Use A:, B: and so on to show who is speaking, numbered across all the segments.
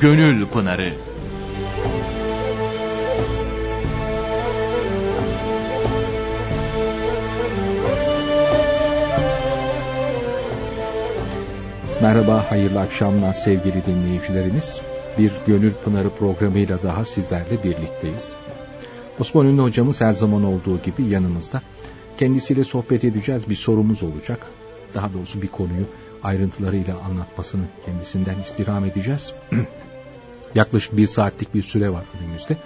A: Gönül Pınarı Merhaba, hayırlı akşamlar sevgili dinleyicilerimiz. Bir Gönül Pınarı programıyla daha sizlerle birlikteyiz. Osman Ünlü hocamız her zaman olduğu gibi yanımızda. Kendisiyle sohbet edeceğiz, bir sorumuz olacak. Daha doğrusu bir konuyu ayrıntılarıyla anlatmasını kendisinden istirham edeceğiz. Yaklaşık bir saatlik bir süre var önümüzde.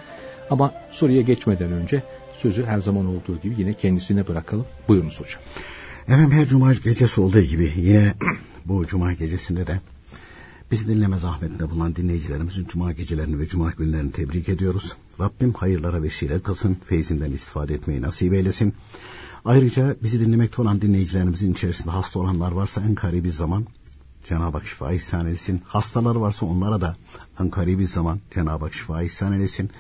A: Ama soruya geçmeden önce sözü her zaman olduğu gibi yine kendisine bırakalım. Buyurunuz hocam.
B: Efendim her cuma gecesi olduğu gibi yine bu cuma gecesinde de bizi dinleme zahmetinde bulunan dinleyicilerimizin cuma gecelerini ve cuma günlerini tebrik ediyoruz. Rabbim hayırlara vesile kılsın, feyzinden istifade etmeyi nasip eylesin. Ayrıca bizi dinlemekte olan dinleyicilerimizin içerisinde hasta olanlar varsa en karibi zaman Cenab-ı Hak şifa ihsan etsin. Hastalar varsa onlara da en karibi zaman Cenab-ı Hak şifa ihsan etsin.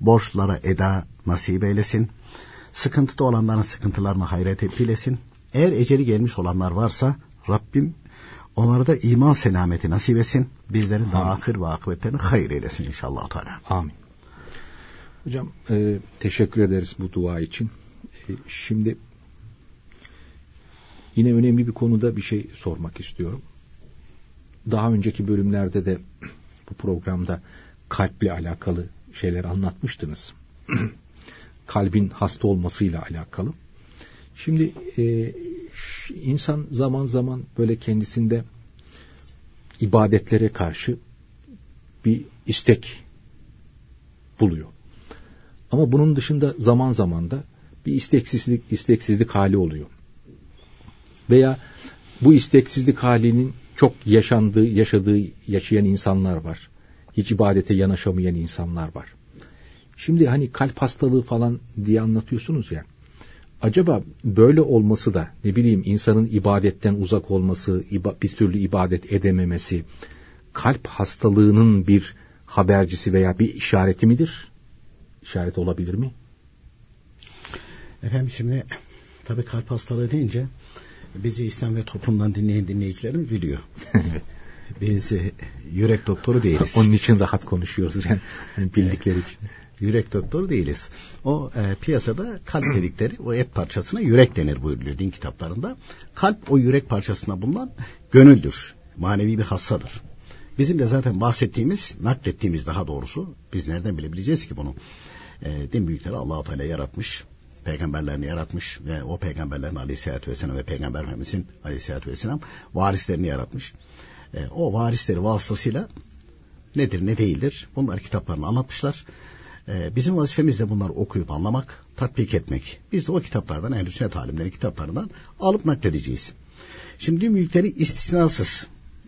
B: Borçlara eda nasip eylesin. Sıkıntıda olanların sıkıntılarına hayret etkilesin. Eğer eceli gelmiş olanlar varsa Rabbim onlara da iman selameti nasip etsin. Bizlerin de ahir ve akıbetlerini hayır eylesin inşallah. Teala.
A: Amin. Hocam e, teşekkür ederiz bu dua için. E, şimdi yine önemli bir konuda bir şey sormak istiyorum. Daha önceki bölümlerde de bu programda kalple alakalı şeyler anlatmıştınız. Kalbin hasta olmasıyla alakalı. Şimdi e, insan zaman zaman böyle kendisinde ibadetlere karşı bir istek buluyor. Ama bunun dışında zaman zaman da bir isteksizlik, isteksizlik hali oluyor. Veya bu isteksizlik halinin çok yaşandığı, yaşadığı, yaşayan insanlar var. Hiç ibadete yanaşamayan insanlar var. Şimdi hani kalp hastalığı falan diye anlatıyorsunuz ya. Acaba böyle olması da ne bileyim insanın ibadetten uzak olması, bir türlü ibadet edememesi, kalp hastalığının bir habercisi veya bir işareti midir? İşaret olabilir mi?
B: Efendim şimdi tabii kalp hastalığı deyince bizi İslam ve toplumdan dinleyen dinleyicilerim biliyor. Biz e, yürek doktoru değiliz.
A: Onun için rahat konuşuyoruz yani bildikleri için.
B: Yürek doktoru değiliz. O e, piyasada kalp dedikleri o et parçasına yürek denir buyuruluyor din kitaplarında. Kalp o yürek parçasına bulunan gönüldür. Manevi bir hassadır. Bizim de zaten bahsettiğimiz, naklettiğimiz daha doğrusu biz nereden bilebileceğiz ki bunu? E, din büyükleri Allahu Teala yaratmış peygamberlerini yaratmış ve o peygamberlerin aleyhissalatü vesselam ve peygamber Efendimizin aleyhissalatü vesselam varislerini yaratmış. E, o varisleri vasıtasıyla nedir ne değildir bunlar kitaplarını anlatmışlar. E, bizim vazifemiz de bunları okuyup anlamak, tatbik etmek. Biz de o kitaplardan, ehl sünnet alimleri kitaplarından alıp nakledeceğiz. Şimdi büyükleri istisnasız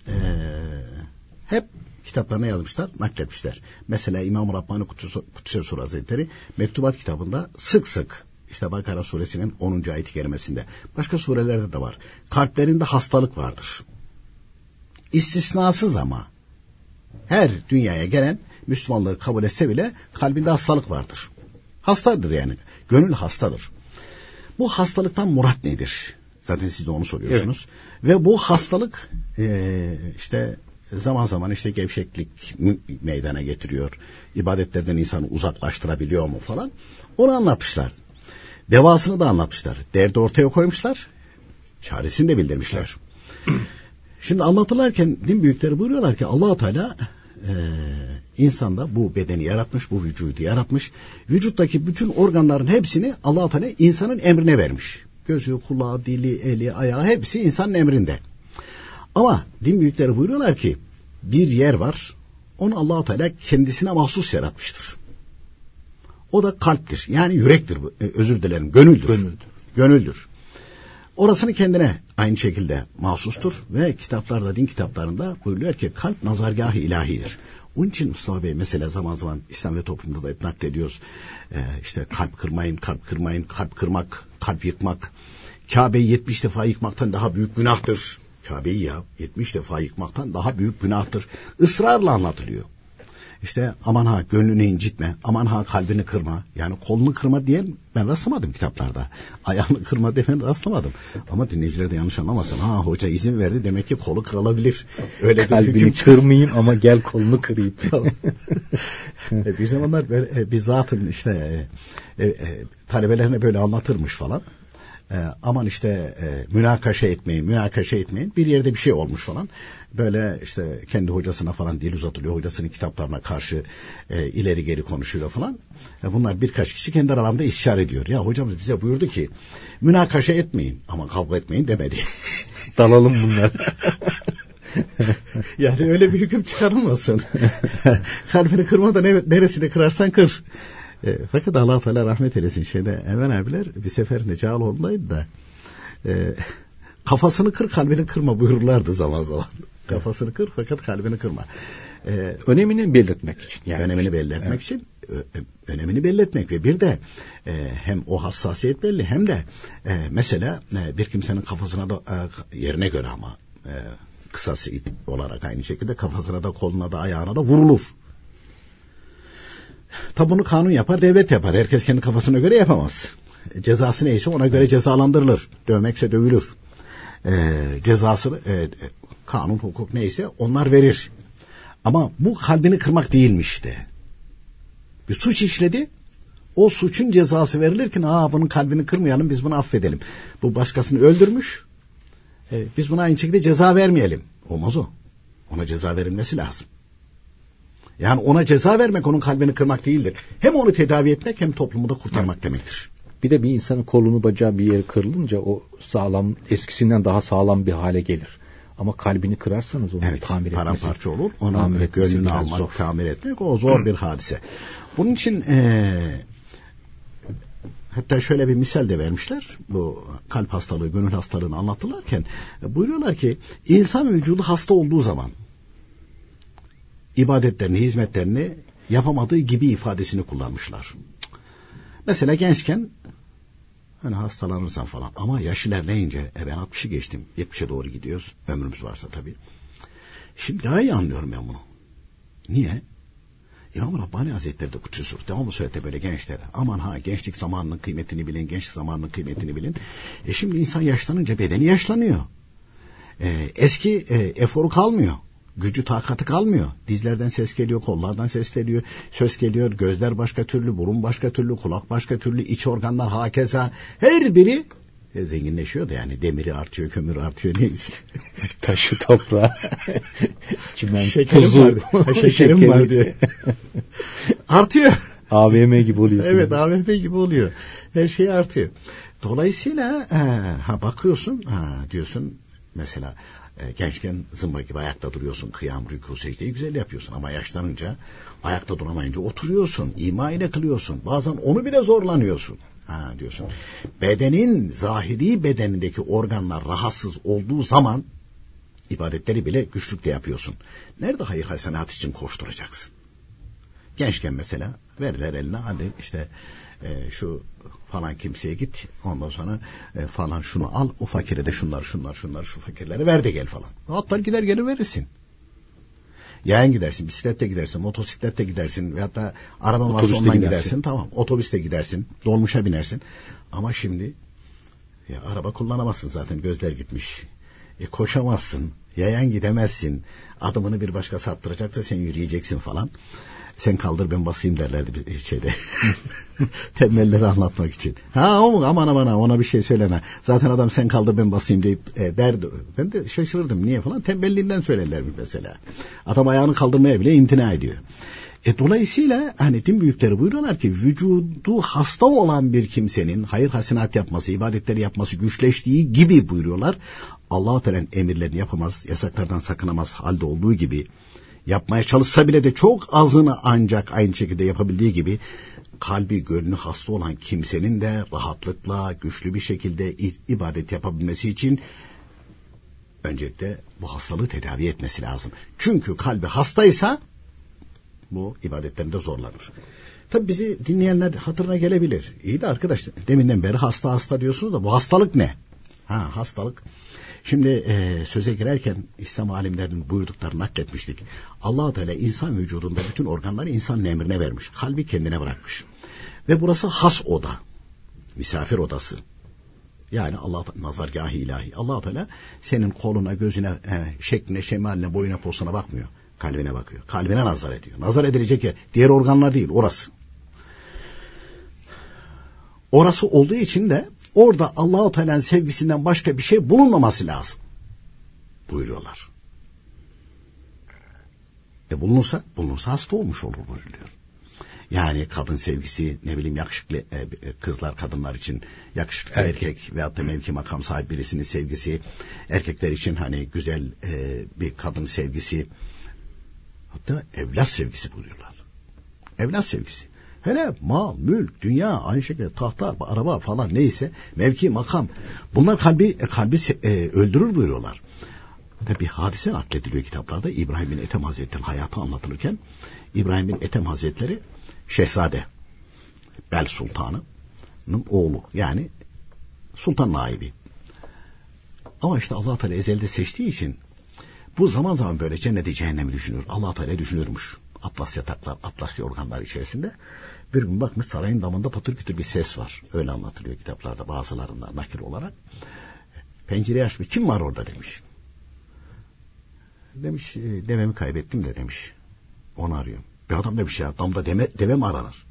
B: e, hep kitaplarına yazmışlar, nakletmişler. Mesela İmam Rabbani Kutsi Sur Hazretleri Mektubat kitabında sık sık işte Bakara suresinin 10. ayet-i kerimesinde. Başka surelerde de var. Kalplerinde hastalık vardır. İstisnasız ama her dünyaya gelen Müslümanlığı kabul etse bile kalbinde hastalık vardır. Hastadır yani. Gönül hastadır. Bu hastalıktan murat nedir? Zaten siz de onu soruyorsunuz. Evet. Ve bu hastalık e, işte zaman zaman işte gevşeklik meydana getiriyor. İbadetlerden insanı uzaklaştırabiliyor mu falan. Onu anlatmışlar. Devasını da anlatmışlar. Derdi ortaya koymuşlar. Çaresini de bildirmişler. Şimdi anlatırlarken din büyükleri buyuruyorlar ki allah Teala e, insanda bu bedeni yaratmış, bu vücudu yaratmış. Vücuttaki bütün organların hepsini allah Teala insanın emrine vermiş. Gözü, kulağı, dili, eli, ayağı hepsi insanın emrinde. Ama din büyükleri buyuruyorlar ki bir yer var. Onu allah Teala kendisine mahsus yaratmıştır. O da kalptir. Yani yürektir. E, özür dilerim. Gönüldür. Gönüldür. Gönüldür. Orasını kendine aynı şekilde mahsustur ve kitaplarda, din kitaplarında buyuruyor ki kalp nazargahı ilahidir. Onun için Mustafa Bey mesela zaman zaman İslam ve toplumda da hep naklediyoruz. Ee, işte kalp kırmayın, kalp kırmayın, kalp kırmak, kalp yıkmak. Kabe'yi 70 defa yıkmaktan daha büyük günahtır. Kabe'yi ya 70 defa yıkmaktan daha büyük günahtır. Israrla anlatılıyor. İşte aman ha gönlünü incitme, aman ha kalbini kırma. Yani kolunu kırma diye ben rastlamadım kitaplarda. Ayağını kırma diye ben rastlamadım. Ama dinleyiciler de yanlış anlamasın. Ha hoca izin verdi demek ki kolu kırılabilir.
A: Öyle Kalbini hüküm... kırmayayım ama gel kolunu kırayım.
B: E, bir zamanlar böyle e, bir zatın işte e, e, talebelerine böyle anlatırmış falan. E, aman işte e, münakaşa etmeyin, münakaşa etmeyin. Bir yerde bir şey olmuş falan. Böyle işte kendi hocasına falan dil uzatılıyor. Hocasının kitaplarına karşı e, ileri geri konuşuyor falan. E, bunlar birkaç kişi kendi aralarında istişare ediyor. Ya hocamız bize buyurdu ki münakaşa etmeyin ama kavga etmeyin demedi.
A: Dalalım bunlar.
B: yani öyle bir hüküm çıkarılmasın. Kalbini kırma da neresini kırarsan kır. E, fakat Allah Teala rahmet eylesin şeyde Emel abiler bir seferinde Cağaloğlu'ndaydı da e, kafasını kır kalbini kırma buyururlardı zaman zaman. Kafasını kır fakat kalbini kırma.
A: Ee, önemini belirtmek için.
B: Yani. Önemini belirtmek evet. için önemini belirtmek ve bir de e, hem o hassasiyet belli hem de e, mesela e, bir kimsenin kafasına da e, yerine göre ama e, kısası olarak aynı şekilde kafasına da koluna da ayağına da vurulur. Tabi bunu kanun yapar, devlet yapar. Herkes kendi kafasına göre yapamaz. Cezası neyse ona göre cezalandırılır. Dövmekse dövülür. E, cezası e, kanun, hukuk neyse onlar verir. Ama bu kalbini kırmak değilmiş işte. Bir suç işledi. O suçun cezası verilirken aa bunun kalbini kırmayalım biz bunu affedelim. Bu başkasını öldürmüş. E, biz buna aynı şekilde ceza vermeyelim. Olmaz o. Ona ceza verilmesi lazım. Yani ona ceza vermek onun kalbini kırmak değildir. Hem onu tedavi etmek hem toplumu da kurtarmak demektir.
A: Bir de bir insanın kolunu bacağı bir yere kırılınca o sağlam eskisinden daha sağlam bir hale gelir. Ama kalbini kırarsanız onu evet, tamir etmesi.
B: Paramparça olur. Onu tamir gönlünü almak, zor. tamir etmek o zor bir hadise. Bunun için ee, hatta şöyle bir misal de vermişler. Bu kalp hastalığı, gönül hastalığını anlatırlarken buyuruyorlar ki insan vücudu hasta olduğu zaman ibadetlerini, hizmetlerini yapamadığı gibi ifadesini kullanmışlar. Mesela gençken hani hastalanırsan falan ama yaş ilerleyince e ben 60'ı geçtim 70'e doğru gidiyoruz ömrümüz varsa tabii. Şimdi daha iyi anlıyorum ben bunu. Niye? İmam Rabbani Hazretleri de kutusu devamlı söyledi böyle gençlere. Aman ha gençlik zamanının kıymetini bilin, gençlik zamanının kıymetini bilin. E şimdi insan yaşlanınca bedeni yaşlanıyor. E, eski e, eforu kalmıyor gücü takatı kalmıyor. Dizlerden ses geliyor, kollardan ses geliyor, söz geliyor, gözler başka türlü, burun başka türlü, kulak başka türlü, iç organlar hakeza her biri e, zenginleşiyor da yani demiri artıyor, kömür artıyor neyse.
A: Taşı toprağı,
B: çimen, şekerim tuzu. Var, ha, şekerim var diye. artıyor.
A: AVM gibi oluyor.
B: Evet AVM gibi oluyor. Her şey artıyor. Dolayısıyla e, ha bakıyorsun ha diyorsun mesela e, gençken zımba gibi ayakta duruyorsun. Kıyam, rükû, secdeyi güzel yapıyorsun. Ama yaşlanınca ayakta duramayınca oturuyorsun. ima ile kılıyorsun. Bazen onu bile zorlanıyorsun. Ha diyorsun. Bedenin, zahiri bedenindeki organlar rahatsız olduğu zaman ibadetleri bile güçlükte yapıyorsun. Nerede hayır hasenat için koşturacaksın? Gençken mesela verirler eline hadi işte e, şu falan kimseye git ondan sonra e, falan şunu al o fakire de şunlar şunlar şunlar şu fakirlere ver de gel falan. Atlar gider gelir verirsin. Yayan gidersin, bisiklette gidersin, motosiklette gidersin ve hatta araba varsa ondan gidersin. gidersin. Tamam, otobüste gidersin, dolmuşa binersin. Ama şimdi ya araba kullanamazsın zaten gözler gitmiş. E, koşamazsın, yayan gidemezsin. Adımını bir başka sattıracaksa sen yürüyeceksin falan sen kaldır ben basayım derlerdi bir şeyde. Tembelleri anlatmak için. Ha o aman aman ona bir şey söyleme. Zaten adam sen kaldır ben basayım deyip e, derdi. Ben de şaşırırdım niye falan. Tembelliğinden söylerler mesela. Adam ayağını kaldırmaya bile imtina ediyor. E, dolayısıyla hani din büyükleri buyuruyorlar ki vücudu hasta olan bir kimsenin hayır hasenat yapması, ibadetleri yapması güçleştiği gibi buyuruyorlar. Allah-u Teala'nın emirlerini yapamaz, yasaklardan sakınamaz halde olduğu gibi yapmaya çalışsa bile de çok azını ancak aynı şekilde yapabildiği gibi kalbi gönlü hasta olan kimsenin de rahatlıkla güçlü bir şekilde ibadet yapabilmesi için öncelikle bu hastalığı tedavi etmesi lazım. Çünkü kalbi hastaysa bu ibadetlerinde zorlanır. Tabi bizi dinleyenler hatırına gelebilir. İyi de arkadaş deminden beri hasta hasta diyorsunuz da bu hastalık ne? Ha hastalık Şimdi e, söze girerken İslam alimlerinin buyurduklarını nakletmiştik. allah Teala insan vücudunda bütün organları insanın emrine vermiş. Kalbi kendine bırakmış. Ve burası has oda. Misafir odası. Yani Allah nazargahı ilahi. Allah Teala senin koluna, gözüne, e, şekline, şemaline, boyuna, posuna bakmıyor. Kalbine bakıyor. Kalbine nazar ediyor. Nazar edilecek yer. Diğer organlar değil, orası. Orası olduğu için de orada Allahu Teala'nın sevgisinden başka bir şey bulunmaması lazım. Buyuruyorlar. E bulunursa, bulunursa hasta olmuş olur buyuruyor. Yani kadın sevgisi ne bileyim yakışıklı e, e, kızlar kadınlar için yakışıklı erkek, erkek veyahut da mevki makam sahibi birisinin sevgisi erkekler için hani güzel e, bir kadın sevgisi hatta evlat sevgisi buluyorlar. Evlat sevgisi. Hele mal, mülk, dünya, aynı şekilde tahta, araba falan neyse, mevki, makam. Bunlar kalbi, e, kalbi e, öldürür buyuruyorlar. Bir hadise naklediliyor kitaplarda. İbrahim bin Ethem Hazretleri hayatı anlatılırken İbrahim bin Ethem Hazretleri Şehzade Bel Sultanı'nın oğlu. Yani sultan naibi. Ama işte Allah Teala ezelde seçtiği için bu zaman zaman böyle cenneti cehennemi düşünür. Allah Teala düşünürmüş. Atlas yataklar, atlas yorganlar içerisinde. Bir gün bakmış sarayın damında patır kütür bir ses var. Öyle anlatılıyor kitaplarda bazılarında nakil olarak. Pencereyi açmış. Kim var orada demiş. Demiş e, devemi kaybettim de demiş. Onu arıyorum. Bir adam demiş ya damda deme, deve mi aranır?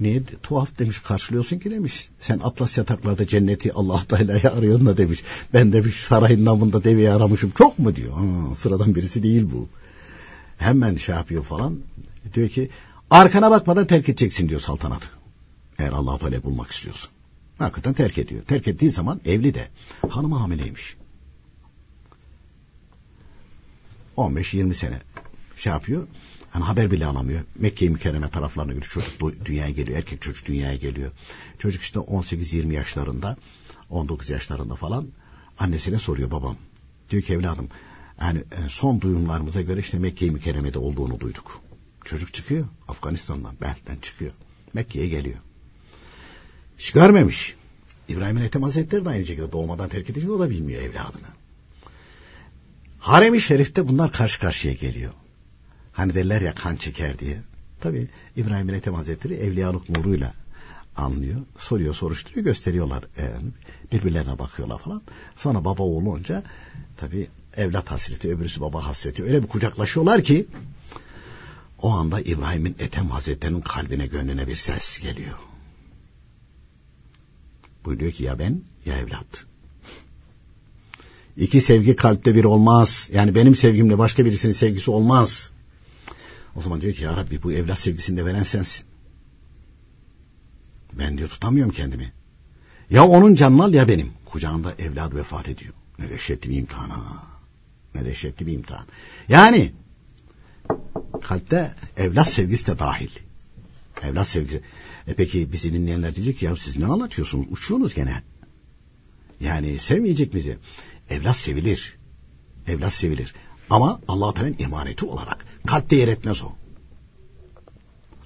B: Niye tuhaf demiş karşılıyorsun ki demiş. Sen Atlas yataklarda cenneti Allah Teala'yı arıyorsun da demiş. Ben demiş sarayın damında deveyi aramışım. Çok mu diyor. Ha, sıradan birisi değil bu. Hemen şey yapıyor falan. Diyor ki arkana bakmadan terk edeceksin diyor saltanatı. Eğer Allah Teala bulmak istiyorsun. Hakikaten terk ediyor. Terk ettiği zaman evli de. Hanımı hamileymiş. 15-20 sene şey yapıyor. Hani haber bile alamıyor. Mekke-i Mükerreme taraflarına gidiyor. Çocuk dünyaya geliyor. Erkek çocuk dünyaya geliyor. Çocuk işte 18-20 yaşlarında 19 yaşlarında falan annesine soruyor babam. Diyor ki evladım yani e, son duyumlarımıza göre işte Mekke-i Mükerreme'de olduğunu duyduk. Çocuk çıkıyor Afganistan'dan, Belt'ten çıkıyor. Mekke'ye geliyor. Hiç görmemiş. İbrahim Ethem Hazretleri de aynı şekilde doğmadan terk edince o da bilmiyor evladını. Harem-i Şerif'te bunlar karşı karşıya geliyor. Hani derler ya kan çeker diye. Tabi İbrahim Ethem Hazretleri evliyalık nuruyla anlıyor. Soruyor, soruşturuyor, gösteriyorlar. Yani birbirlerine bakıyorlar falan. Sonra baba oğlu olunca tabi evlat hasreti, öbürüsü baba hasreti. Öyle bir kucaklaşıyorlar ki o anda İbrahim'in Ethem Hazretleri'nin kalbine, gönlüne bir ses geliyor. Buyuruyor ki ya ben ya evlat. İki sevgi kalpte bir olmaz. Yani benim sevgimle başka birisinin sevgisi olmaz. O zaman diyor ki ya Rabbi bu evlat sevgisini de veren sensin. Ben diyor tutamıyorum kendimi. Ya onun canını al ya benim. Kucağında evladı vefat ediyor. Ne dehşetli bir imtihan ha. Ne dehşetli bir imtihan. Yani kalpte evlat sevgisi de dahil. Evlat sevgisi. E peki bizi dinleyenler diyecek ki ya siz ne anlatıyorsunuz? Uçuyorsunuz gene. Yani sevmeyecek miyiz? Evlat sevilir. Evlat sevilir. Ama allah Teala'nın emaneti olarak. Kalpte yer etmez o.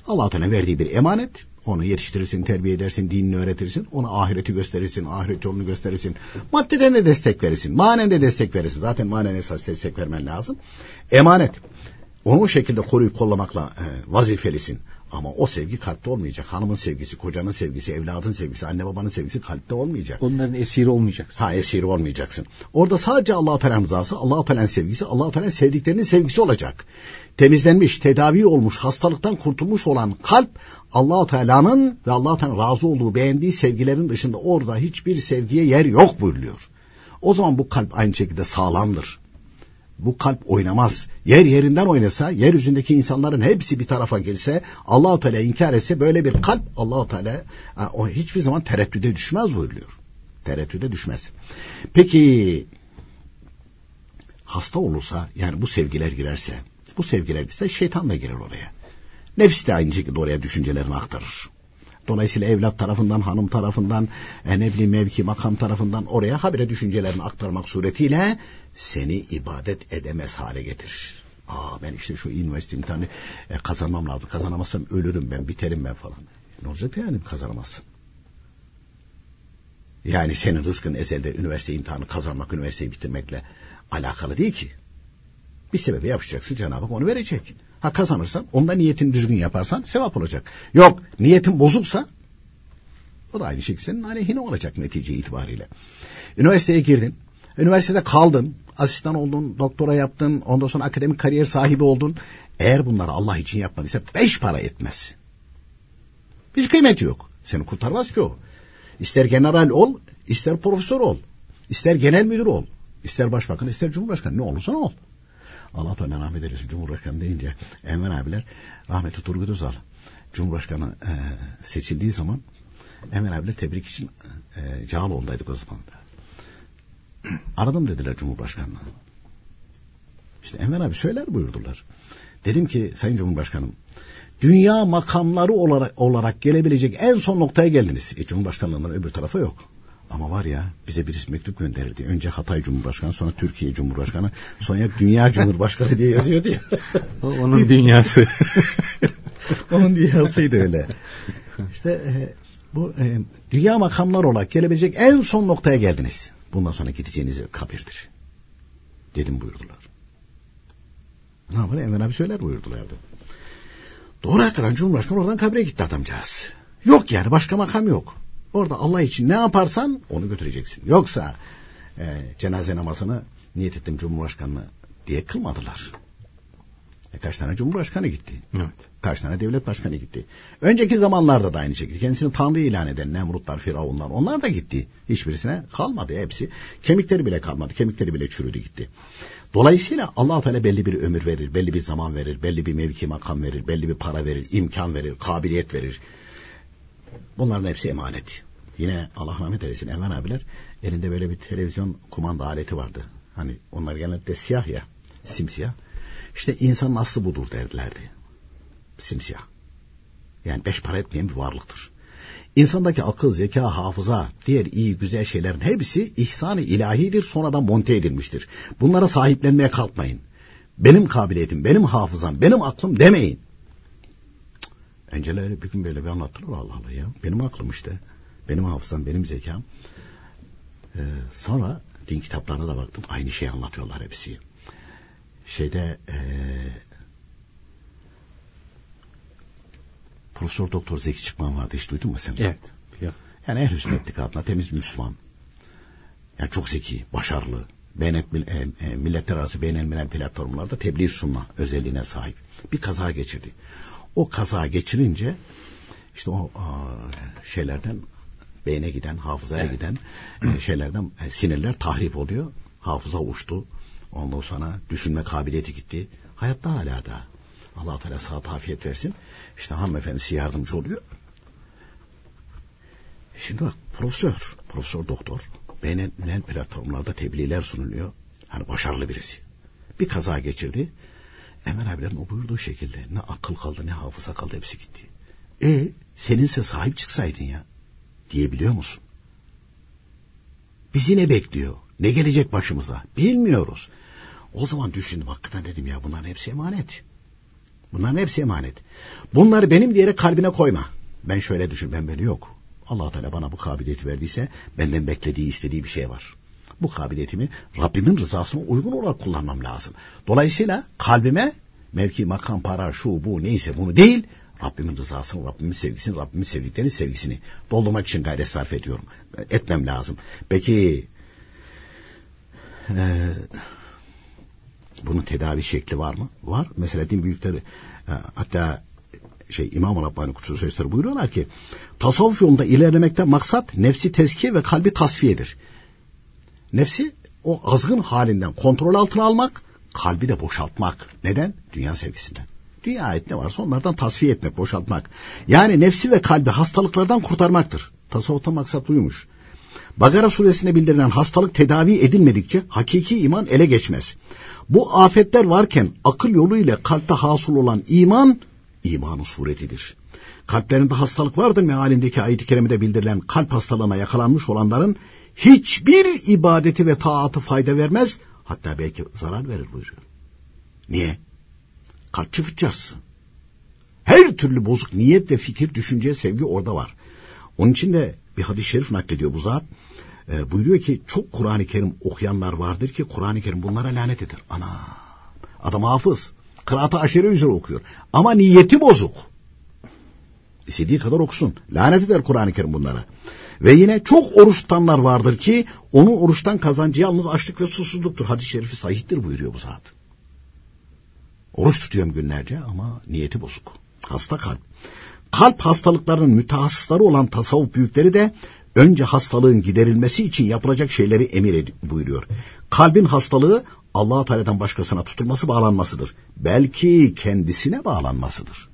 B: allah Teala verdiği bir emanet. Onu yetiştirirsin, terbiye edersin, dinini öğretirsin. Ona ahireti gösterirsin, ahiret yolunu gösterirsin. Maddeden de destek verirsin, manen de destek verirsin. Zaten manen esas destek vermen lazım. Emanet. Onu o şekilde koruyup kollamakla e, vazifelisin. Ama o sevgi kalpte olmayacak. Hanımın sevgisi, kocanın sevgisi, evladın sevgisi, anne babanın sevgisi kalpte olmayacak.
A: Onların esiri olmayacaksın.
B: Ha esiri olmayacaksın. Orada sadece Allah-u Teala'nın rızası, Allah-u Teala'nın sevgisi, Allah-u Teala'nın sevdiklerinin sevgisi olacak. Temizlenmiş, tedavi olmuş, hastalıktan kurtulmuş olan kalp Allah-u Teala'nın ve Allah-u Teala'nın razı olduğu, beğendiği sevgilerin dışında orada hiçbir sevgiye yer yok buyuruyor. O zaman bu kalp aynı şekilde sağlamdır bu kalp oynamaz. Yer yerinden oynasa, yeryüzündeki insanların hepsi bir tarafa girse, Allahu Teala inkar etse böyle bir kalp Allahu Teala o hiçbir zaman tereddüde düşmez buyuruyor. Tereddüde düşmez. Peki hasta olursa yani bu sevgiler girerse, bu sevgiler girse şeytan da girer oraya. Nefis de aynı şekilde oraya düşüncelerini aktarır. Dolayısıyla evlat tarafından, hanım tarafından, e, ne bileyim mevki, makam tarafından oraya habire düşüncelerini aktarmak suretiyle seni ibadet edemez hale getirir. Aa ben işte şu üniversite imtihanı e, kazanmam lazım. Kazanamazsam ölürüm ben, biterim ben falan. Ne olacak yani kazanamazsın? Yani senin rızkın ezelde üniversite imtihanı kazanmak, üniversiteyi bitirmekle alakalı değil ki. Bir sebebi yapacaksın Cenab-ı Hak onu verecek. Ha kazanırsan onda niyetini düzgün yaparsan sevap olacak. Yok niyetin bozuksa o da aynı şekilde senin aleyhine olacak netice itibariyle. Üniversiteye girdin. Üniversitede kaldın. Asistan oldun, doktora yaptın, ondan sonra akademik kariyer sahibi oldun. Eğer bunları Allah için yapmadıysa beş para etmez. Hiç kıymeti yok. Seni kurtarmaz ki o. İster general ol, ister profesör ol. ister genel müdür ol. ister başbakan, ister cumhurbaşkanı. Ne olursan ol. Allah Teala rahmet eylesin. Cumhurbaşkanı deyince Enver abiler rahmetli Turgut Özal Cumhurbaşkanı e, seçildiği zaman Enver abiler tebrik için e, Cağaloğlu'ndaydık o zaman da. Aradım dediler Cumhurbaşkanı'na. İşte Enver abi söyler buyurdular. Dedim ki Sayın Cumhurbaşkanım dünya makamları olarak, olarak gelebilecek en son noktaya geldiniz. E, Cumhurbaşkanlığından öbür tarafa yok. Ama var ya bize birisi mektup gönderirdi. Önce Hatay Cumhurbaşkanı sonra Türkiye Cumhurbaşkanı sonra Dünya Cumhurbaşkanı diye yazıyordu ya.
A: onun dünyası.
B: Onun dünyasıydı öyle. İşte e, bu e, dünya makamlar olarak gelebilecek en son noktaya geldiniz. Bundan sonra gideceğiniz kabirdir. Dedim buyurdular. Ne yapar? Enver abi söyler buyurdulardı. Doğru hakikaten Cumhurbaşkanı oradan kabre gitti adamcağız. Yok yani başka makam yok. Orada Allah için ne yaparsan onu götüreceksin. Yoksa e, cenaze namazını niyet ettim Cumhurbaşkanı diye kılmadılar. E, kaç tane Cumhurbaşkanı gitti.
A: Evet.
B: Kaç tane devlet başkanı gitti. Önceki zamanlarda da aynı şekilde. Kendisini Tanrı ilan eden Nemrutlar, Firavunlar onlar da gitti. Hiçbirisine kalmadı hepsi. Kemikleri bile kalmadı. Kemikleri bile çürüdü gitti. Dolayısıyla allah Teala belli bir ömür verir, belli bir zaman verir, belli bir mevki makam verir, belli bir para verir, imkan verir, kabiliyet verir. Bunların hepsi emanet. Yine Allah rahmet eylesin Enver abiler elinde böyle bir televizyon kumanda aleti vardı. Hani onlar genellikle siyah ya, simsiyah. İşte insanın aslı budur derdilerdi. Simsiyah. Yani beş para etmeyen bir varlıktır. İnsandaki akıl, zeka, hafıza, diğer iyi, güzel şeylerin hepsi ihsan-ı ilahidir, sonradan monte edilmiştir. Bunlara sahiplenmeye kalkmayın. Benim kabiliyetim, benim hafızam, benim aklım demeyin. Önceleri bir gün böyle bir anlattılar Allah Allah ya. Benim aklım işte. Benim hafızam, benim zekam. Ee, sonra din kitaplarına da baktım. Aynı şeyi anlatıyorlar hepsi. Şeyde ee, Profesör Doktor Zeki Çıkman vardı. Hiç duydun mu sen?
A: Evet. Ya.
B: Yani ehl-i sünnet adına temiz Müslüman. Yani çok zeki, başarılı. Beğenet, e, e, milletler arası beğenilmeyen platformlarda tebliğ sunma özelliğine sahip. Bir kaza geçirdi. O kaza geçirince işte o şeylerden beyne giden, hafızaya evet. giden e, şeylerden e, sinirler tahrip oluyor. Hafıza uçtu. Ondan sonra düşünme kabiliyeti gitti. Hayatta hala da. allah Teala sağ afiyet versin. İşte hanımefendisi yardımcı oluyor. Şimdi bak profesör, profesör doktor beğenilen platformlarda tebliğler sunuluyor. Hani başarılı birisi. Bir kaza geçirdi. Emel abilerin o buyurduğu şekilde ne akıl kaldı ne hafıza kaldı hepsi gitti. E seninse sahip çıksaydın ya diyebiliyor musun? Bizi ne bekliyor? Ne gelecek başımıza? Bilmiyoruz. O zaman düşündüm hakikaten dedim ya bunların hepsi emanet. Bunların hepsi emanet. Bunları benim diyerek kalbine koyma. Ben şöyle düşün ben böyle yok. allah Teala bana bu kabiliyeti verdiyse benden beklediği istediği bir şey var. Bu kabiliyetimi Rabbimin rızasına uygun olarak kullanmam lazım. Dolayısıyla kalbime mevki, makam, para, şu, bu neyse bunu değil Rabbimin rızasını, Rabbimin sevgisini, Rabbimin sevdiklerinin sevgisini doldurmak için gayret sarf ediyorum. Etmem lazım. Peki e, bunun tedavi şekli var mı? Var. Mesela din büyükleri e, hatta şey İmam Rabbani Kutsu Sözleri buyuruyorlar ki tasavvuf yolunda ilerlemekte maksat nefsi tezkiye ve kalbi tasfiyedir. Nefsi o azgın halinden kontrol altına almak, kalbi de boşaltmak. Neden? Dünya sevgisinden. Dünya ait ne varsa onlardan tasfiye etmek, boşaltmak. Yani nefsi ve kalbi hastalıklardan kurtarmaktır. Tasavvufta maksat buymuş. Bagara suresinde bildirilen hastalık tedavi edilmedikçe hakiki iman ele geçmez. Bu afetler varken akıl yolu ile kalpte hasıl olan iman, imanın suretidir. Kalplerinde hastalık vardır mealindeki ayet-i kerimede bildirilen kalp hastalığına yakalanmış olanların hiçbir ibadeti ve taatı fayda vermez, hatta belki zarar verir buyuruyor. Niye? Kalpçı fıçarsın. Her türlü bozuk niyet ve fikir, düşünce, sevgi orada var. Onun için de bir hadis-i şerif naklediyor bu zat. E, buyuruyor ki çok Kur'an-ı Kerim okuyanlar vardır ki Kur'an-ı Kerim bunlara lanet eder. Ana adam hafız. Kıraatı aşire üzere okuyor. Ama niyeti bozuk. İstediği kadar okusun. Lanet eder Kur'an-ı Kerim bunlara. Ve yine çok oruç tutanlar vardır ki onun oruçtan kazancı yalnız açlık ve susuzluktur. Hadis-i şerifi sahihtir buyuruyor bu zat. Oruç tutuyorum günlerce ama niyeti bozuk. Hasta kalp. Kalp hastalıklarının mütehassısları olan tasavvuf büyükleri de önce hastalığın giderilmesi için yapılacak şeyleri emir buyuruyor. Kalbin hastalığı Allah Teala'dan başkasına tutulması bağlanmasıdır. Belki kendisine bağlanmasıdır.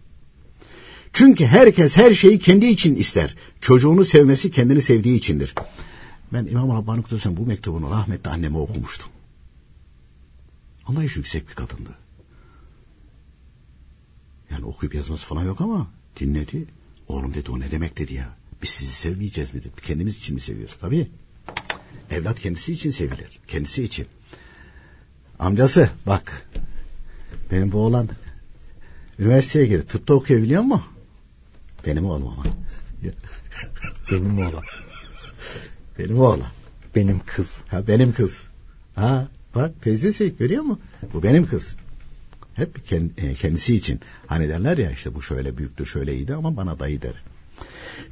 B: Çünkü herkes her şeyi kendi için ister. Çocuğunu sevmesi kendini sevdiği içindir. Ben İmam Rabbani Kudüs'ün bu mektubunu rahmetli anneme okumuştum. Allah iş yüksek bir kadındı. Yani okuyup yazması falan yok ama dinledi. Oğlum dedi o ne demek dedi ya. Biz sizi sevmeyeceğiz mi dedi. Kendimiz için mi seviyoruz? Tabii. Evlat kendisi için sevilir. Kendisi için. Amcası bak. Benim bu oğlan üniversiteye girdi. Tıpta okuyor biliyor musun? Benim oğlum ama.
A: benim oğlan.
B: Benim oğlan.
A: Benim kız.
B: Ha benim kız. Ha bak teyzesi görüyor musun? Bu benim kız. Hep e, kendisi için. Hani derler ya işte bu şöyle büyüktür şöyle iyiydi ama bana dayı der.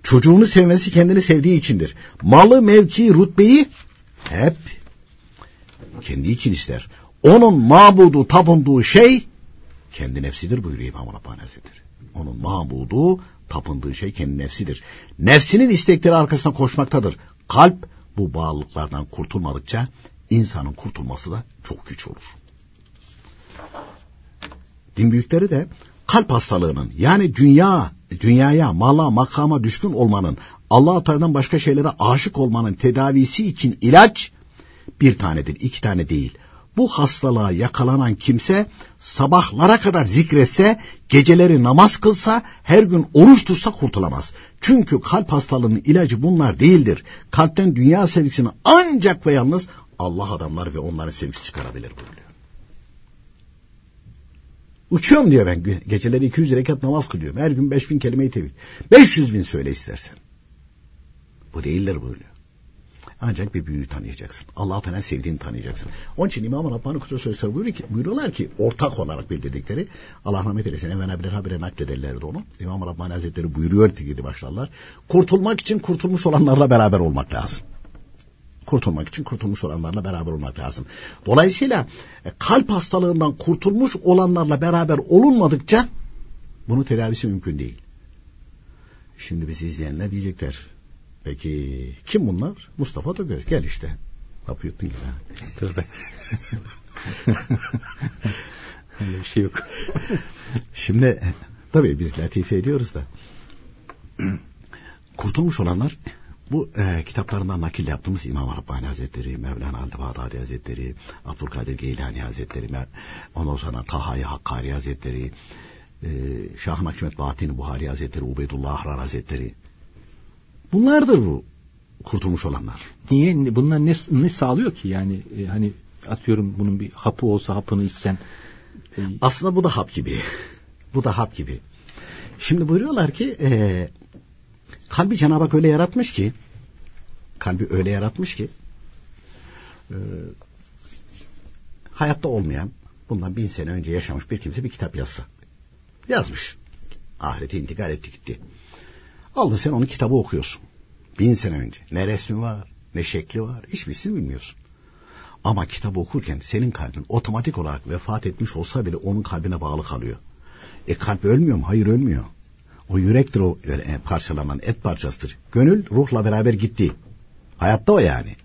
B: Çocuğunu sevmesi kendini sevdiği içindir. Malı, mevki, rütbeyi hep kendi için ister. Onun mabudu, tapındığı şey kendi nefsidir buyuruyor İmam Rabbani Hazretleri. Onun mabudu, tapındığı şey kendi nefsidir. Nefsinin istekleri arkasına koşmaktadır. Kalp bu bağlılıklardan kurtulmadıkça insanın kurtulması da çok güç olur. Din büyükleri de kalp hastalığının yani dünya, dünyaya, mala, makama düşkün olmanın, Allah Teala'dan başka şeylere aşık olmanın tedavisi için ilaç bir tanedir, iki tane değil. Bu hastalığa yakalanan kimse sabahlara kadar zikretse, geceleri namaz kılsa, her gün oruç tutsa kurtulamaz. Çünkü kalp hastalığının ilacı bunlar değildir. Kalpten dünya sevgisini ancak ve yalnız Allah adamları ve onların sevgisi çıkarabilir buyuruyor. Uçuyorum diyor ben. Geceleri 200 rekat namaz kılıyorum. Her gün 5000 kelime-i tevhid. 500 bin söyle istersen. Bu değildir buyuruyor. Ancak bir büyüğü tanıyacaksın. Allah Teala sevdiğini tanıyacaksın. Onun için İmam-ı Rabbani Kutu Sözleri buyuruyor ki, buyuruyorlar ki ortak olarak bildirdikleri Allah rahmet eylesin. Evvela bir habire naklederlerdi onu. İmam-ı Rabbani Hazretleri buyuruyor ki başlarlar. Kurtulmak için kurtulmuş olanlarla beraber olmak lazım kurtulmak için kurtulmuş olanlarla beraber olmak lazım. Dolayısıyla e, kalp hastalığından kurtulmuş olanlarla beraber olunmadıkça bunu tedavisi mümkün değil. Şimdi bizi izleyenler diyecekler. Peki kim bunlar? Mustafa Dögöz. Gel işte. Kapı yuttun gibi.
A: Tövbe. Öyle bir şey yok.
B: Şimdi tabii biz latife ediyoruz da. Kurtulmuş olanlar bu e, kitaplarından nakil yaptığımız İmam Rabbani Hazretleri, Mevlana Al-Bağdadi Hazretleri, Abdülkadir Geylani Hazretleri, ondan sonra Tahayi Hakkari Hazretleri, e, Şah Nakşimet Bahattin Buhari Hazretleri, Ubeydullah Ahrar Hazretleri. Bunlardır bu kurtulmuş olanlar.
A: Niye? Bunlar ne, ne sağlıyor ki? Yani e, hani atıyorum bunun bir hapı olsa hapını içsen.
B: E... Aslında bu da hap gibi. bu da hap gibi. Şimdi buyuruyorlar ki e, kalbi Cenab-ı Hak öyle yaratmış ki kalbi öyle yaratmış ki e, hayatta olmayan bundan bin sene önce yaşamış bir kimse bir kitap yazsa yazmış ahirete intikal etti gitti aldın sen onun kitabı okuyorsun bin sene önce ne resmi var ne şekli var hiçbirisini bilmiyorsun ama kitabı okurken senin kalbin otomatik olarak vefat etmiş olsa bile onun kalbine bağlı kalıyor. E kalp ölmüyor mu? Hayır ölmüyor. O yürektir o e, parçalanan et parçasıdır. Gönül ruhla beraber gitti. Hayatta o yani.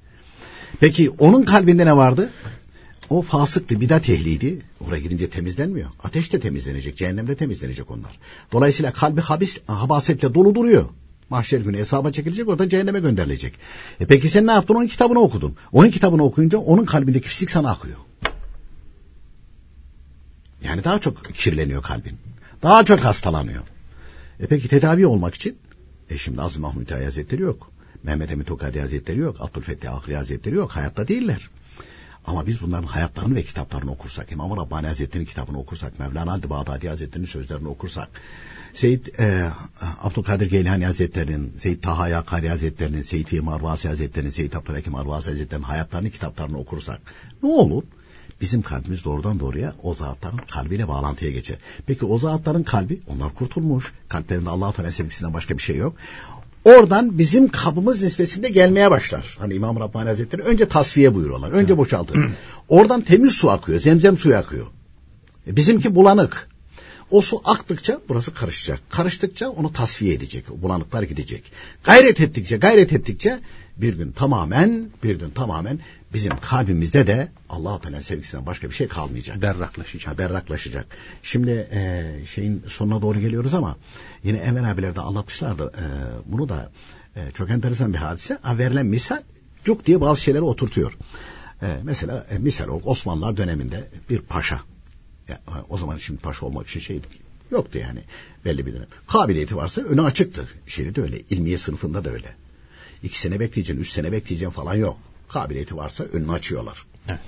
B: Peki onun kalbinde ne vardı? O fasıktı, bidat ehliydi. Oraya gidince temizlenmiyor. Ateş de temizlenecek, cehennemde temizlenecek onlar. Dolayısıyla kalbi habis, habasetle dolu duruyor. Mahşer günü hesaba çekilecek, orada cehenneme gönderilecek. E peki sen ne yaptın? Onun kitabını okudun. Onun kitabını okuyunca onun kalbindeki fisik sana akıyor. Yani daha çok kirleniyor kalbin. Daha çok hastalanıyor. E peki tedavi olmak için e şimdi Azim Mahmut Hazretleri yok. Mehmet Emin Tokadi Hazretleri yok. Abdülfettah Akri Hazretleri yok. Hayatta değiller. Ama biz bunların hayatlarını ve kitaplarını okursak, İmam Rabbani Hazretleri'nin kitabını okursak, Mevlana Bağdadi Hazretleri'nin sözlerini okursak, Seyyid e, Abdülkadir Geylani Hazretleri'nin, Seyyid Taha Yakari Hazretleri'nin, Seyyid İmam Arvasi Hazretleri'nin, Seyyid Abdülhakim Arvasi Hazretleri'nin hayatlarını, kitaplarını okursak ne olur? Bizim kalbimiz doğrudan doğruya o zatların kalbiyle bağlantıya geçer. Peki o zatların kalbi, onlar kurtulmuş. Kalplerinde Allah-u Teala sevgisinden başka bir şey yok. Oradan bizim kabımız nispesinde gelmeye başlar. Hani İmam Rabbani Hazretleri önce tasfiye buyuruyorlar. Önce boşaltır. Oradan temiz su akıyor. Zemzem suyu akıyor. E, bizimki bulanık. O su aktıkça burası karışacak. Karıştıkça onu tasfiye edecek. O bulanıklar gidecek. Gayret ettikçe, gayret ettikçe bir gün tamamen, bir gün tamamen bizim kalbimizde de Allah Teala sevgisinden başka bir şey kalmayacak.
A: Berraklaşacak.
B: Ha, berraklaşacak. Şimdi e, şeyin sonuna doğru geliyoruz ama yine Emel abilerde anlatmışlardı e, bunu da e, çok enteresan bir hadise. Ha, verilen misal cuk diye bazı şeyleri oturtuyor. E, mesela e, misal Osmanlılar döneminde bir paşa ya, o zaman şimdi paşa olmak için şey yoktu yani belli bir dönem. Kabiliyeti varsa önü açıktı. Şeyde de öyle. ilmiye sınıfında da öyle. İki sene bekleyeceksin, üç sene bekleyeceksin falan yok. Kabiliyeti varsa önünü açıyorlar. Evet.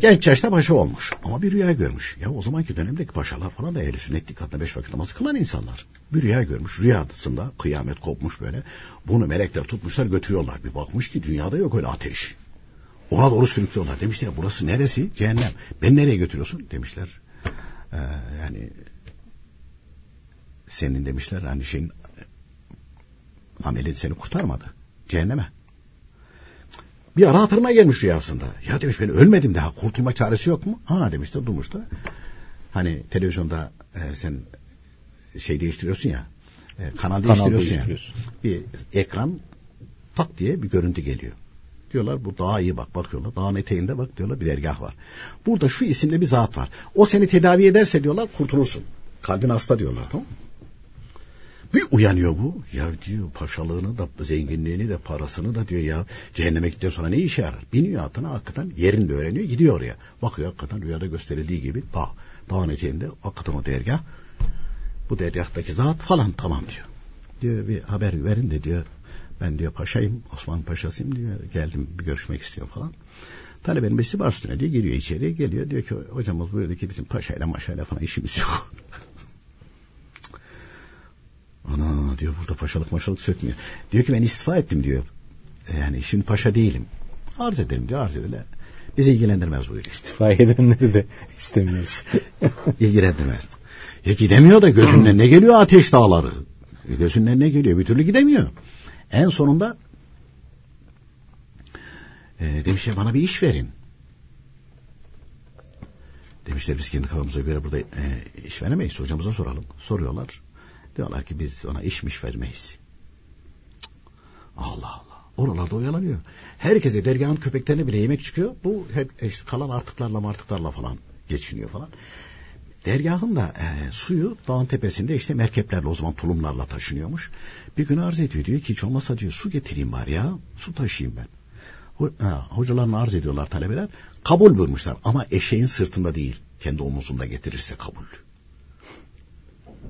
B: Genç yaşta paşa olmuş ama bir rüya görmüş. Ya o zamanki dönemdeki paşalar falan da ehl-i sünnet dikkatine beş vakit namazı kılan insanlar. Bir rüya görmüş. Rüyasında kıyamet kopmuş böyle. Bunu melekler tutmuşlar götürüyorlar. Bir bakmış ki dünyada yok öyle ateş. Ona doğru sürüklüyorlar. Demişler burası neresi? Cehennem. Ben nereye götürüyorsun? Demişler. Ee, yani senin demişler hani şeyin amelin seni kurtarmadı. Cehenneme. Bir ara hatırıma gelmiş rüyasında. Ya demiş ben ölmedim daha kurtulma çaresi yok mu? Ha demiş de durmuş da. Hani televizyonda e, sen şey değiştiriyorsun ya. E, kanal, kanal değiştiriyorsun, değiştiriyorsun ya. Bir ekran tak diye bir görüntü geliyor. Diyorlar bu dağa iyi bak bakıyorlar. Dağın eteğinde bak diyorlar bir dergah var. Burada şu isimde bir zat var. O seni tedavi ederse diyorlar kurtulursun. Kalbin hasta diyorlar tamam mı? Bir uyanıyor bu. Ya diyor paşalığını da zenginliğini de parasını da diyor ya cehenneme gittikten sonra ne işe yarar? Biniyor atına hakikaten yerini de öğreniyor gidiyor oraya. Bakıyor hakikaten rüyada gösterildiği gibi dağ. Dağın eteğinde hakikaten o dergah. Bu dergahtaki zat falan tamam diyor. Diyor bir haber verin de diyor ben diyor paşayım Osman paşasıyım diyor geldim bir görüşmek istiyorum falan. Talebenin besi var üstüne diyor giriyor içeriye geliyor diyor ki hocamız buyurdu ki bizim paşayla maşayla falan işimiz yok. Ana diyor burada paşalık maşalık sökmüyor. Diyor ki ben istifa ettim diyor. E, yani şimdi paşa değilim. Arz edelim diyor arz edelim. Bizi ilgilendirmez bu.
A: İstifa edenleri de istemiyoruz.
B: ilgilendirmez. Ya gidemiyor da gözünden ne geliyor ateş dağları. E, gözünden ne geliyor bir türlü gidemiyor. En sonunda e, demişler bana bir iş verin. Demişler biz kendi kafamıza göre burada e, iş veremeyiz. Hocamıza soralım. Soruyorlar. Diyorlar ki biz ona işmiş vermeyiz. Allah Allah. Oralarda oyalanıyor. Herkese dergahın köpeklerine bile yemek çıkıyor. Bu hep işte kalan artıklarla martıklarla falan geçiniyor falan. Dergahın da e, suyu dağın tepesinde işte merkeplerle o zaman tulumlarla taşınıyormuş. Bir gün arz ediyor diyor ki hiç olmazsa diyor su getireyim var ya su taşıyayım ben. Ha, hocalarına arz ediyorlar talebeler. Kabul buyurmuşlar ama eşeğin sırtında değil kendi omuzunda getirirse kabul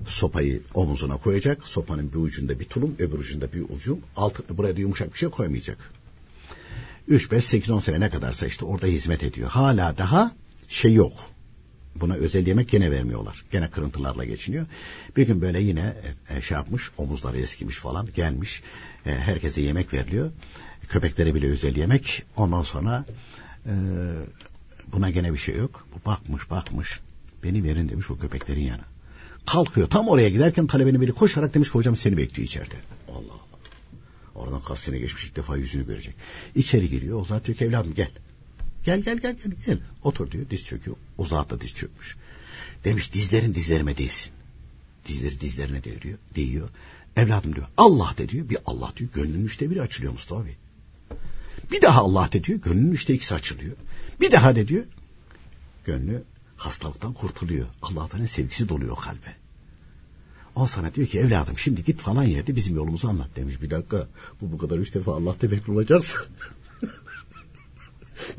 B: sopayı omuzuna koyacak. Sopanın bir ucunda bir tulum, öbür ucunda bir ucu. Altı, buraya da yumuşak bir şey koymayacak. 3, 5, 8, 10 sene ne kadarsa işte orada hizmet ediyor. Hala daha şey yok. Buna özel yemek gene vermiyorlar. Gene kırıntılarla geçiniyor. Bir gün böyle yine e, şey yapmış, omuzları eskimiş falan gelmiş. E, herkese yemek veriliyor. Köpeklere bile özel yemek. Ondan sonra e, buna gene bir şey yok. Bu bakmış bakmış. Beni verin demiş o köpeklerin yanı. Kalkıyor. Tam oraya giderken talebenin biri koşarak demiş ki hocam seni bekliyor içeride. Allah Allah. Oradan kaç sene geçmiş ilk defa yüzünü görecek. İçeri giriyor. O zat diyor ki evladım gel. Gel gel gel gel gel. Otur diyor diz çöküyor. O zat da diz çökmüş. Demiş dizlerin dizlerime değsin. Dizleri dizlerine değiyor. değiyor. Evladım diyor Allah de diyor. Bir Allah diyor. Gönlünün üçte biri açılıyor Mustafa Bey. Bir daha Allah de diyor. Gönlünün üçte ikisi açılıyor. Bir daha de diyor. Gönlü hastalıktan kurtuluyor. Allah'tan sevgisi doluyor kalbe. O sana diyor ki evladım şimdi git falan yerde bizim yolumuzu anlat demiş. Bir dakika bu bu kadar üç defa Allah tefekkür olacaksa.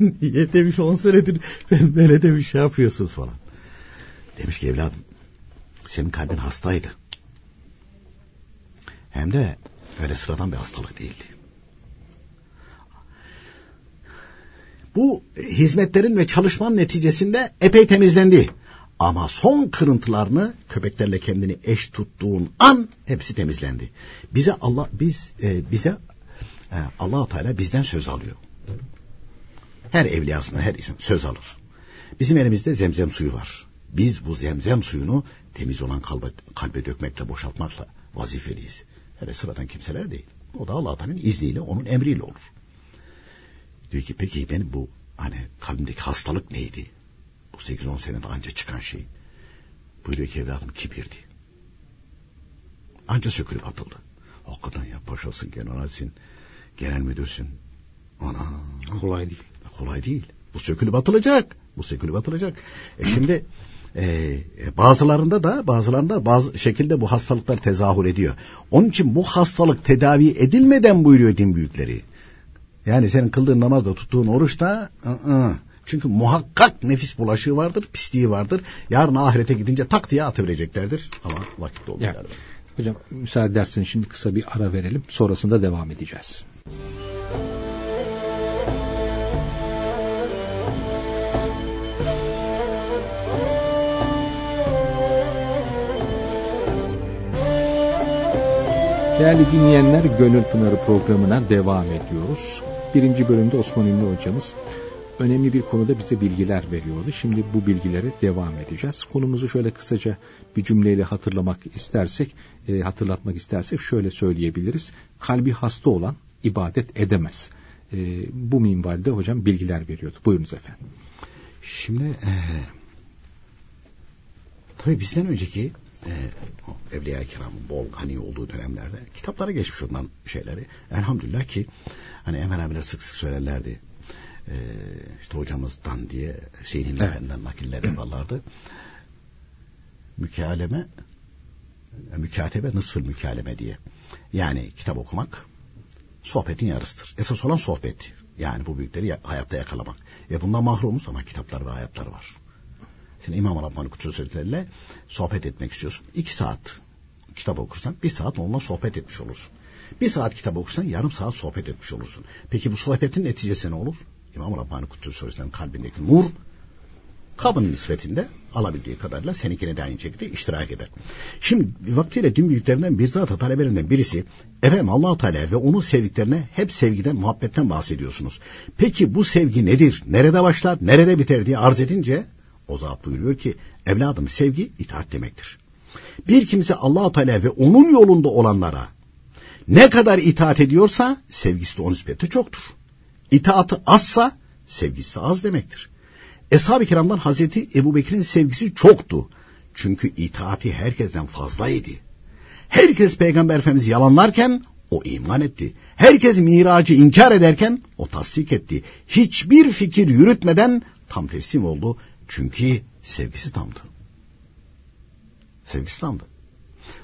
B: Niye demiş on senedir ben böyle demiş şey yapıyorsunuz falan. Demiş ki evladım senin kalbin hastaydı. Hem de öyle sıradan bir hastalık değildi. Bu hizmetlerin ve çalışmanın neticesinde epey temizlendi. Ama son kırıntılarını köpeklerle kendini eş tuttuğun an hepsi temizlendi. Bize Allah biz e, bize e, Allah Teala bizden söz alıyor. Her evliyasına her insan söz alır. Bizim elimizde zemzem suyu var. Biz bu zemzem suyunu temiz olan kalbe, kalbe dökmekle, boşaltmakla vazifeliyiz. Hele sıradan kimseler değil. O da Allah'ın izniyle, onun emriyle olur. Diyor ki peki benim bu hani kalbimdeki hastalık neydi? Bu 8-10 senede anca çıkan şey. Buyuruyor ki evladım kibirdi. Anca sökülüp atıldı. Hakikaten ya paşasın, generalsin, genel müdürsün. Ana.
A: Kolay değil.
B: Kolay değil. Bu sökülüp atılacak. Bu sökülüp atılacak. E şimdi e, e, bazılarında da bazılarında bazı şekilde bu hastalıklar tezahür ediyor. Onun için bu hastalık tedavi edilmeden buyuruyor din büyükleri. Yani senin kıldığın namazda tuttuğun oruçta ı-ı. çünkü muhakkak nefis bulaşığı vardır, pisliği vardır. Yarın ahirete gidince tak diye atıvereceklerdir. Ama vakit doldu. Yani,
A: hocam müsaade ederseniz şimdi kısa bir ara verelim. Sonrasında devam edeceğiz. Değerli dinleyenler Gönül Pınarı programına devam ediyoruz. Birinci bölümde Osman Ünlü hocamız önemli bir konuda bize bilgiler veriyordu. Şimdi bu bilgilere devam edeceğiz. Konumuzu şöyle kısaca bir cümleyle hatırlamak istersek, e, hatırlatmak istersek şöyle söyleyebiliriz. Kalbi hasta olan ibadet edemez. E, bu minvalde hocam bilgiler veriyordu. Buyurunuz efendim.
B: Şimdi e, tabii bizden önceki e, Evliya-i Kiram'ın bol hani olduğu dönemlerde kitaplara geçmiş ondan şeyleri. Elhamdülillah ki hani Emel abiler sık sık söylerlerdi. E, işte hocamızdan diye Hüseyin evet. Efendi'den nakiller yaparlardı. Mükaleme mükatebe nısfır mükaleme diye. Yani kitap okumak sohbetin yarısıdır. Esas olan sohbet. Yani bu büyükleri hayatta yakalamak. Ve bundan mahrumuz ama kitaplar ve hayatlar var. Sen İmam Rabbani Kutsu Sözleri'yle sohbet etmek istiyorsun. İki saat kitap okursan bir saat onunla sohbet etmiş olursun. Bir saat kitap okursan yarım saat sohbet etmiş olursun. Peki bu sohbetin neticesi ne olur? İmam Rabbani Kutsu Sözleri'nin kalbindeki nur kabın nispetinde alabildiği kadarıyla seninkine de aynı şekilde iştirak eder. Şimdi vaktiyle din büyüklerinden bir zat talebelerinden birisi efendim allah Teala ve onun sevdiklerine hep sevgiden, muhabbetten bahsediyorsunuz. Peki bu sevgi nedir? Nerede başlar, nerede biter diye arz edince o zat buyuruyor ki evladım sevgi itaat demektir. Bir kimse allah Teala ve onun yolunda olanlara ne kadar itaat ediyorsa sevgisi de onun nispeti çoktur. İtaatı azsa sevgisi az demektir. Eshab-ı kiramdan Hazreti Ebu Bekir'in sevgisi çoktu. Çünkü itaati herkesten fazlaydı. Herkes Peygamber Efendimiz yalanlarken o iman etti. Herkes miracı inkar ederken o tasdik etti. Hiçbir fikir yürütmeden tam teslim oldu çünkü sevgisi tamdı. Sevgisi tamdı.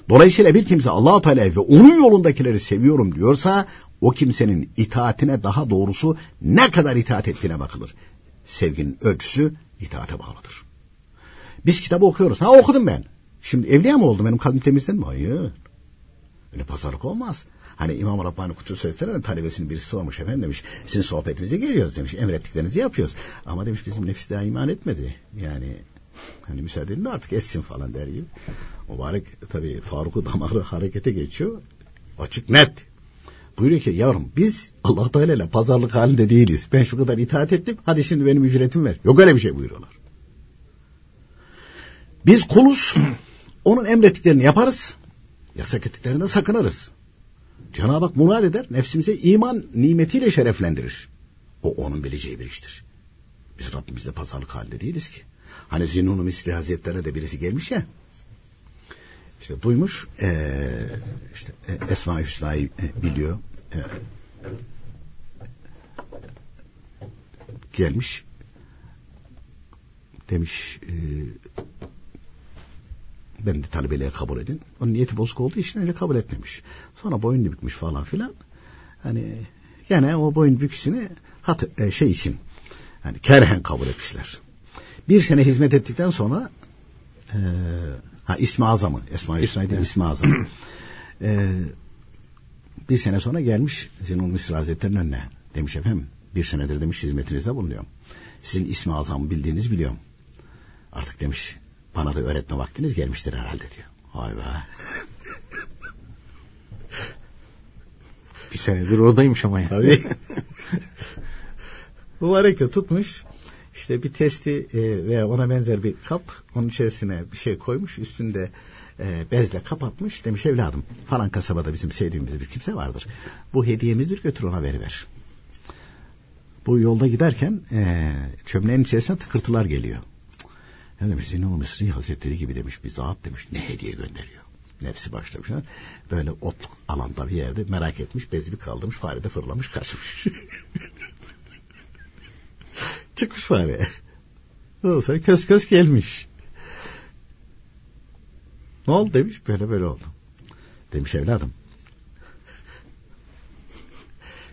B: Dolayısıyla bir kimse allah Teala ve onun yolundakileri seviyorum diyorsa o kimsenin itaatine daha doğrusu ne kadar itaat ettiğine bakılır. Sevginin ölçüsü itaate bağlıdır. Biz kitabı okuyoruz. Ha okudum ben. Şimdi evliya mı oldum? Benim kalbim temizlendi mi? Hayır. Öyle pazarlık olmaz. Hani İmam Rabbani Kutu Sözler'in talebesinin birisi sormuş efendim demiş. Sizin sohbetinize geliyoruz demiş. Emrettiklerinizi yapıyoruz. Ama demiş bizim nefis daha iman etmedi. Yani hani müsaade edin de artık etsin falan der gibi. Mübarek tabi Faruk'u damarı harekete geçiyor. Açık net. Buyuruyor ki yavrum biz Allah Teala ile pazarlık halinde değiliz. Ben şu kadar itaat ettim. Hadi şimdi benim ücretim ver. Yok öyle bir şey buyuruyorlar. Biz kuluz. Onun emrettiklerini yaparız. Yasak ettiklerinden sakınırız. Cenab-ı Hak murad eder, nefsimize iman nimetiyle şereflendirir. O onun bileceği bir iştir. Biz Rabbimizle pazarlık halinde değiliz ki. Hani Zinnun-u Misli Hazretlerine de birisi gelmiş ya. İşte duymuş, ee, işte e, Esma-i Hüsna'yı e, biliyor. E, gelmiş, demiş, e, ben de talebeliğe kabul edin. Onun niyeti bozuk olduğu için öyle kabul etmemiş. Sonra boyun bükmüş falan filan. Hani gene o boyun büküsünü hat, e, şey için hani kerhen kabul etmişler. Bir sene hizmet ettikten sonra e, ha İsmi Azam'ı Esma Hüsna'yı değil İsmi Azam. e, bir sene sonra gelmiş Zinul Misri Hazretleri'nin önüne. Demiş efendim Bir senedir demiş hizmetinizde bulunuyorum. Sizin ismi azamı bildiğiniz biliyorum. Artık demiş bana da öğretme vaktiniz gelmiştir herhalde diyor. Vay be.
A: Bir senedir oradaymış ama ya.
B: Tabii. Mübarek de tutmuş. İşte bir testi e, veya ona benzer bir kap onun içerisine bir şey koymuş üstünde e, bezle kapatmış demiş evladım falan kasabada bizim sevdiğimiz bir kimse vardır bu hediyemizdir götür ona veriver bu yolda giderken e, çömleğin içerisine tıkırtılar geliyor demiş Zinni Mısri Hazretleri gibi demiş bir zat demiş ne hediye gönderiyor nefsi başlamış böyle otluk alanda bir yerde merak etmiş bezi bir kaldırmış fare de fırlamış kaçmış çıkmış fare ondan sonra köz köz gelmiş ne oldu demiş böyle böyle oldu. Demiş evladım.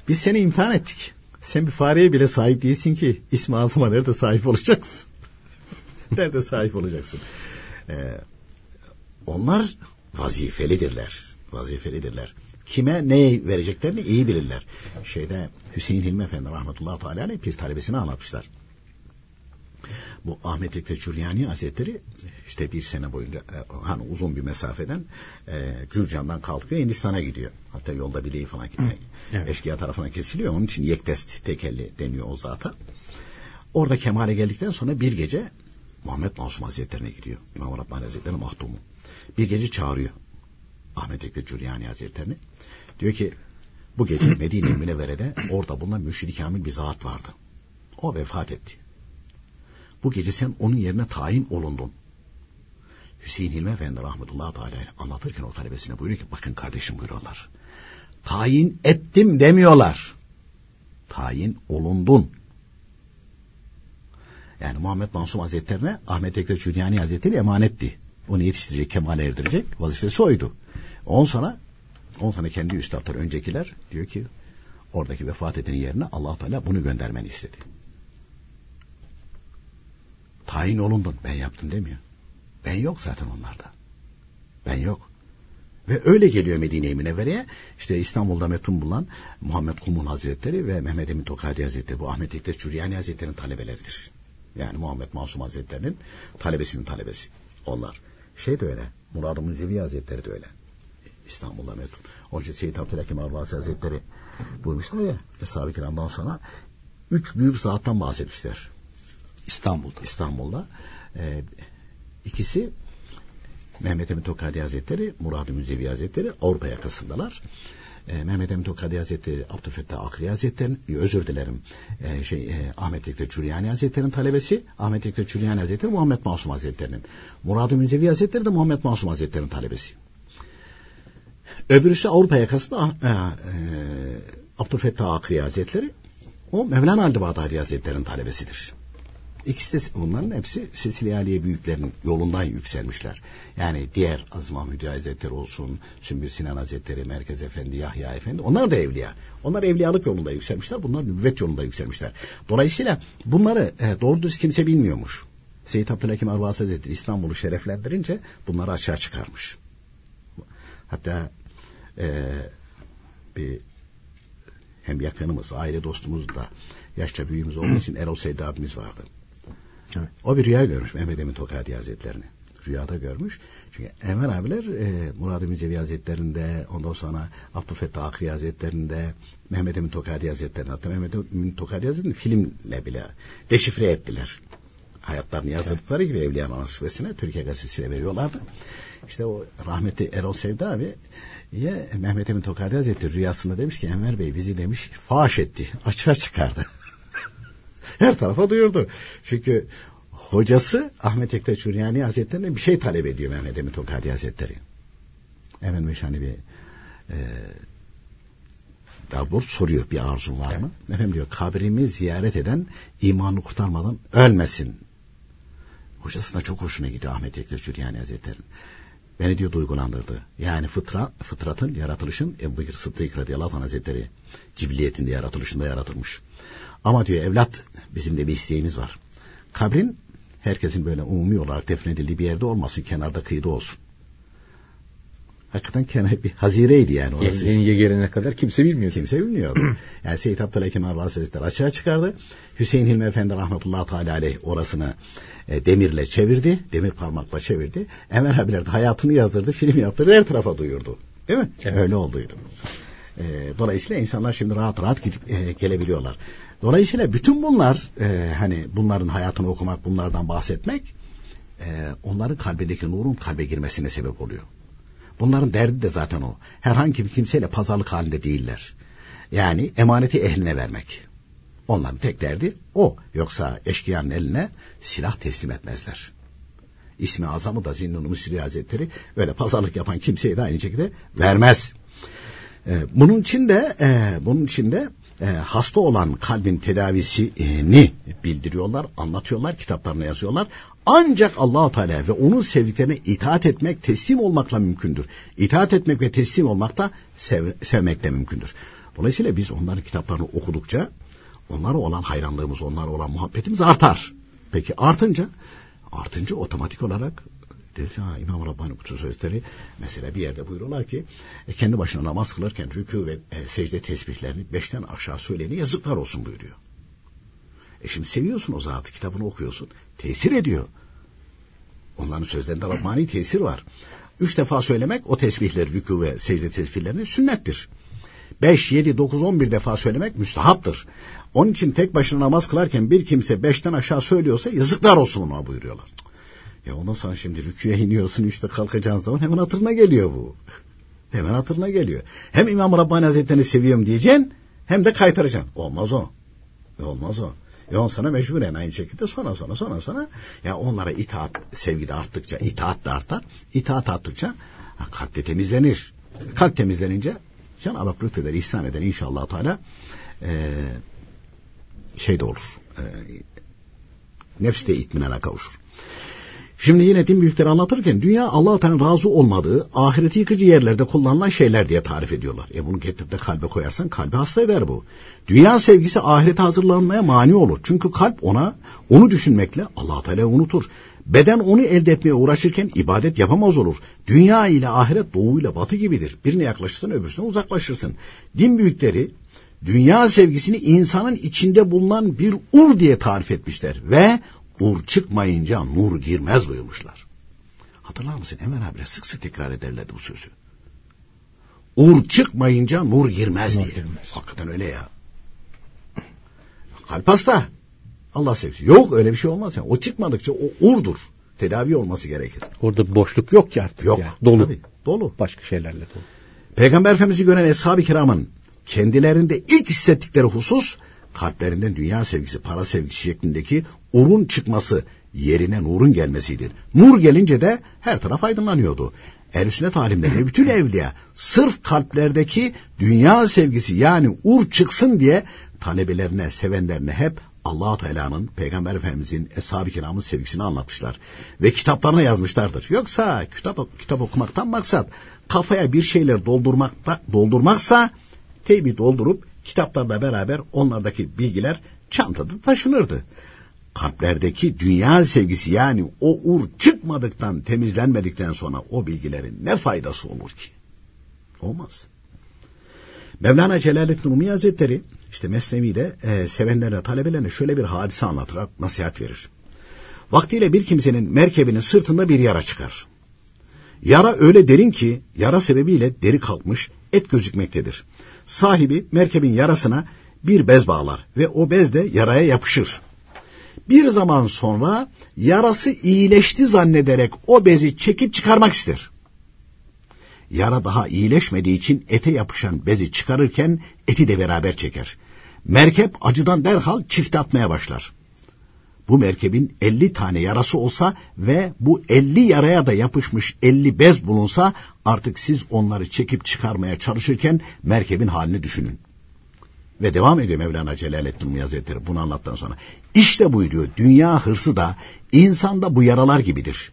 B: Biz seni imtihan ettik. Sen bir fareye bile sahip değilsin ki ismi azama nerede sahip olacaksın? nerede sahip olacaksın? Ee, onlar vazifelidirler. Vazifelidirler. Kime ne vereceklerini iyi bilirler. Şeyde Hüseyin Hilmi Efendi rahmetullahi teala bir talebesini anlatmışlar bu Ahmet Ekte Çuryani Hazretleri işte bir sene boyunca e, hani uzun bir mesafeden e, Gürcan'dan kalkıyor Hindistan'a gidiyor. Hatta yolda bileği falan evet. eşkıya tarafına kesiliyor. Onun için yektest tekelli deniyor o zata. Orada kemale geldikten sonra bir gece Muhammed Masum Hazretlerine gidiyor. İmam Rabbani Hazretleri mahtumu. Bir gece çağırıyor Ahmet Ekte Çuryani Hazretlerini. Diyor ki bu gece Medine Münevvere'de orada bulunan müşrik kamil bir zat vardı. O vefat etti. Bu gece sen onun yerine tayin olundun. Hüseyin Hilmi Efendi rahmetullahi teala anlatırken o talebesine buyuruyor ki bakın kardeşim buyuruyorlar. Tayin ettim demiyorlar. Tayin olundun. Yani Muhammed Mansum Hazretlerine Ahmet Ekrem Çüryani Hazretleri emanetti. Onu yetiştirecek, kemale erdirecek vazifesi oydu. On sana, on sana kendi üstadlar öncekiler diyor ki oradaki vefat edenin yerine allah Teala bunu göndermeni istedi. Tayin olundun. Ben yaptım demiyor. Ben yok zaten onlarda. Ben yok. Ve öyle geliyor Medine-i Münevvere'ye. İşte İstanbul'da metun bulan Muhammed Kumun Hazretleri ve Mehmet Emin Tokadi Hazretleri bu Ahmet İktes Çüriyani Hazretleri'nin talebeleridir. Yani Muhammed Masum Hazretleri'nin talebesinin talebesi. Onlar. Şey de öyle. Murad-ı Münzevi Hazretleri de öyle. İstanbul'da metun. Onun için Seyyid Abdülhakim Arvasi Hazretleri buyurmuşlar ya Eshab-ı Kiram'dan sonra üç büyük zattan bahsetmişler.
A: İstanbul'da.
B: İstanbul'da. E, ikisi Mehmet Emin Tokadi Hazretleri, Murad-ı Müzevi Hazretleri Avrupa yakasındalar. E, Mehmet Emin Tokadi Hazretleri, Abdülfettah Akri Hazretleri'nin, özür dilerim, e, şey, e, Ahmet Ekter Çüriyani Hazretleri'nin talebesi, Ahmet Ekter Çüriyani Hazretleri, Muhammed Masum Hazretleri'nin. Murad-ı Müzevi Hazretleri de Muhammed Masum Hazretleri'nin talebesi. Öbürüsü Avrupa yakasında e, e, Abdülfettah Akri Hazretleri, o Mevlana Halid Bağdadi Hazretleri'nin talebesidir. İkisi de bunların hepsi Silsile Aliye büyüklerin yolundan yükselmişler. Yani diğer Aziz Mahmudi Hazretleri olsun, Sümbül Sinan Hazretleri, Merkez Efendi, Yahya Efendi onlar da evliya. Onlar evliyalık yolunda yükselmişler. Bunlar nübüvvet yolunda yükselmişler. Dolayısıyla bunları e, doğru düz kimse bilmiyormuş. Seyyid Abdülhakim Arvas Hazretleri İstanbul'u şereflendirince bunları aşağı çıkarmış. Hatta e, bir hem yakınımız, aile dostumuz da yaşça büyüğümüz olduğu için Erol Seydi abimiz vardı. Evet. O bir rüya görmüş Mehmet Emin Tokadi Hazretlerini. Rüyada görmüş. Çünkü Enver abiler e, Murad-ı Mücevi Hazretlerinde ondan sonra Abdülfettah Akri Hazretlerinde Mehmet Emin Tokadi Hazretlerinde hatta Mehmet Emin Tokadi Hazretlerini filmle bile deşifre ettiler. Hayatlarını yazdırdıkları gibi Evliya Anasıbesi'ne Türkiye Gazetesi'ne veriyorlardı. İşte o rahmetli Erol Sevda abi ya Mehmet Emin Tokadi Hazretleri rüyasında demiş ki Enver Bey bizi demiş faş etti. Açığa çıkardı her tarafa duyurdu. Çünkü hocası Ahmet Ektaş Şuryani Hazretleri'ne bir şey talep ediyor Mehmet Emin Tokadi Hazretleri. Efendim hani bir e, daha doğrusu soruyor bir arzun var mı? Evet. Efendim diyor kabrimi ziyaret eden imanı kurtarmadan ölmesin. Hocasına çok hoşuna gidiyor Ahmet Ektaş Şuryani Hazretleri'nin. Beni diyor duygulandırdı. Yani fıtra, fıtratın, yaratılışın Ebu Bekir Sıddık radıyallahu anh hazretleri cibiliyetinde yaratılışında yaratılmış. Ama diyor evlat bizim de bir isteğimiz var. Kabrin herkesin böyle umumi olarak defnedildiği bir yerde olmasın. Kenarda kıyıda olsun. Hakikaten kendi bir hazireydi yani
A: orası. Yeniye gelene kadar kimse bilmiyor.
B: Kimse bilmiyor. yani Seyyid Abdülhakim Arba Hazretleri açığa çıkardı. Hüseyin Hilmi Efendi rahmetullahi teala aleyh orasını e, demirle çevirdi. Demir parmakla çevirdi. Emel abiler de hayatını yazdırdı. Film yaptırdı. Her tarafa duyurdu. Değil mi? Evet. Öyle olduydu. E, dolayısıyla insanlar şimdi rahat rahat gidip e, gelebiliyorlar. Dolayısıyla bütün bunlar e, hani bunların hayatını okumak, bunlardan bahsetmek e, onların kalbindeki nurun kalbe girmesine sebep oluyor. Bunların derdi de zaten o. Herhangi bir kimseyle pazarlık halinde değiller. Yani emaneti ehline vermek. Onların tek derdi o. Yoksa eşkıyanın eline silah teslim etmezler. İsmi azamı da Zinnun Mısri Hazretleri öyle pazarlık yapan kimseye de aynı şekilde vermez. Ee, bunun için de e, bunun için de e, hasta olan kalbin tedavisini bildiriyorlar, anlatıyorlar, kitaplarına yazıyorlar. Ancak Allahu Teala ve onun sevdiklerine itaat etmek, teslim olmakla mümkündür. İtaat etmek ve teslim olmak da sev, sevmekle mümkündür. Dolayısıyla biz onların kitaplarını okudukça onlara olan hayranlığımız, onlara olan muhabbetimiz artar. Peki artınca artınca otomatik olarak der ki ha, İmam Rabbani Kutsu Sözleri mesela bir yerde buyuruyorlar ki e, kendi başına namaz kılarken rükû ve e, secde tesbihlerini beşten aşağı söyleyeni yazıklar olsun buyuruyor. E şimdi seviyorsun o zatı kitabını okuyorsun. Tesir ediyor. Onların sözlerinde Rabbani tesir var. Üç defa söylemek o tesbihleri, rükû ve secde tesbihlerini sünnettir. Beş, yedi, dokuz, on bir defa söylemek müstahaptır. Onun için tek başına namaz kılarken bir kimse beşten aşağı söylüyorsa yazıklar olsun ona buyuruyorlar. Ya ondan sonra şimdi rüküye iniyorsun işte kalkacağın zaman hemen hatırına geliyor bu. Hemen hatırına geliyor. Hem İmam Rabbani Hazretleri'ni seviyorum diyeceksin hem de kaytaracaksın. Olmaz o. Olmaz o. E on sana mecburen aynı şekilde sonra sonra sonra sonra ya onlara itaat sevgi de arttıkça itaat da artar. İtaat arttıkça kalp de temizlenir. Kalp temizlenince Cenab-ı Hak lütfeder, ihsan eder inşallah Teala e, şey de olur. E, nefs de itminana kavuşur. Şimdi yine din büyükleri anlatırken dünya Allah'tan razı olmadığı ahireti yıkıcı yerlerde kullanılan şeyler diye tarif ediyorlar. E bunu getirip de kalbe koyarsan kalbi hasta eder bu. Dünya sevgisi ahirete hazırlanmaya mani olur. Çünkü kalp ona onu düşünmekle allah Teala unutur. Beden onu elde etmeye uğraşırken ibadet yapamaz olur. Dünya ile ahiret doğu ile batı gibidir. Birine yaklaşırsan öbürsüne uzaklaşırsın. Din büyükleri dünya sevgisini insanın içinde bulunan bir ur diye tarif etmişler ve Nur çıkmayınca nur girmez buyurmuşlar. Hatırlar mısın? Emel abi sık sık tekrar ederlerdi bu sözü. Ur çıkmayınca nur girmez nur diye. Girmez. Hakikaten öyle ya. Kalp hasta. Allah sevgisi. Yok öyle bir şey olmaz. Yani. O çıkmadıkça o urdur. Tedavi olması gerekir.
A: Orada boşluk yok ki artık.
B: Yok.
A: Yani. Dolu.
B: Tabii, dolu.
A: Başka şeylerle dolu.
B: Peygamber Efendimiz'i gören Eshab-ı Kiram'ın kendilerinde ilk hissettikleri husus kalplerinden dünya sevgisi, para sevgisi şeklindeki urun çıkması yerine nurun gelmesidir. Nur gelince de her taraf aydınlanıyordu. El sünnet alimleri bütün evliya sırf kalplerdeki dünya sevgisi yani ur çıksın diye talebelerine, sevenlerine hep allah Teala'nın, Peygamber Efendimizin, Eshab-ı Kiram'ın sevgisini anlatmışlar. Ve kitaplarına yazmışlardır. Yoksa kitap, kitap okumaktan maksat kafaya bir şeyler doldurmakta, doldurmaksa teybi doldurup kitaplarla beraber onlardaki bilgiler çantada taşınırdı. Kalplerdeki dünya sevgisi yani o ur çıkmadıktan, temizlenmedikten sonra o bilgilerin ne faydası olur ki? Olmaz. Mevlana Celaleddin Rumi Hazretleri işte Mesnevi'de e, sevenlerine, talebelerine şöyle bir hadise anlatır, nasihat verir. Vaktiyle bir kimsenin merkebinin sırtında bir yara çıkar. Yara öyle derin ki yara sebebiyle deri kalkmış, et gözükmektedir. Sahibi merkebin yarasına bir bez bağlar ve o bez de yaraya yapışır. Bir zaman sonra yarası iyileşti zannederek o bezi çekip çıkarmak ister. Yara daha iyileşmediği için ete yapışan bezi çıkarırken eti de beraber çeker. Merkep acıdan derhal çift atmaya başlar bu merkebin 50 tane yarası olsa ve bu 50 yaraya da yapışmış 50 bez bulunsa artık siz onları çekip çıkarmaya çalışırken merkebin halini düşünün. Ve devam ediyor Mevlana Celaleddin Rumi Hazretleri bunu anlattıktan sonra. İşte buyuruyor dünya hırsı da insanda bu yaralar gibidir.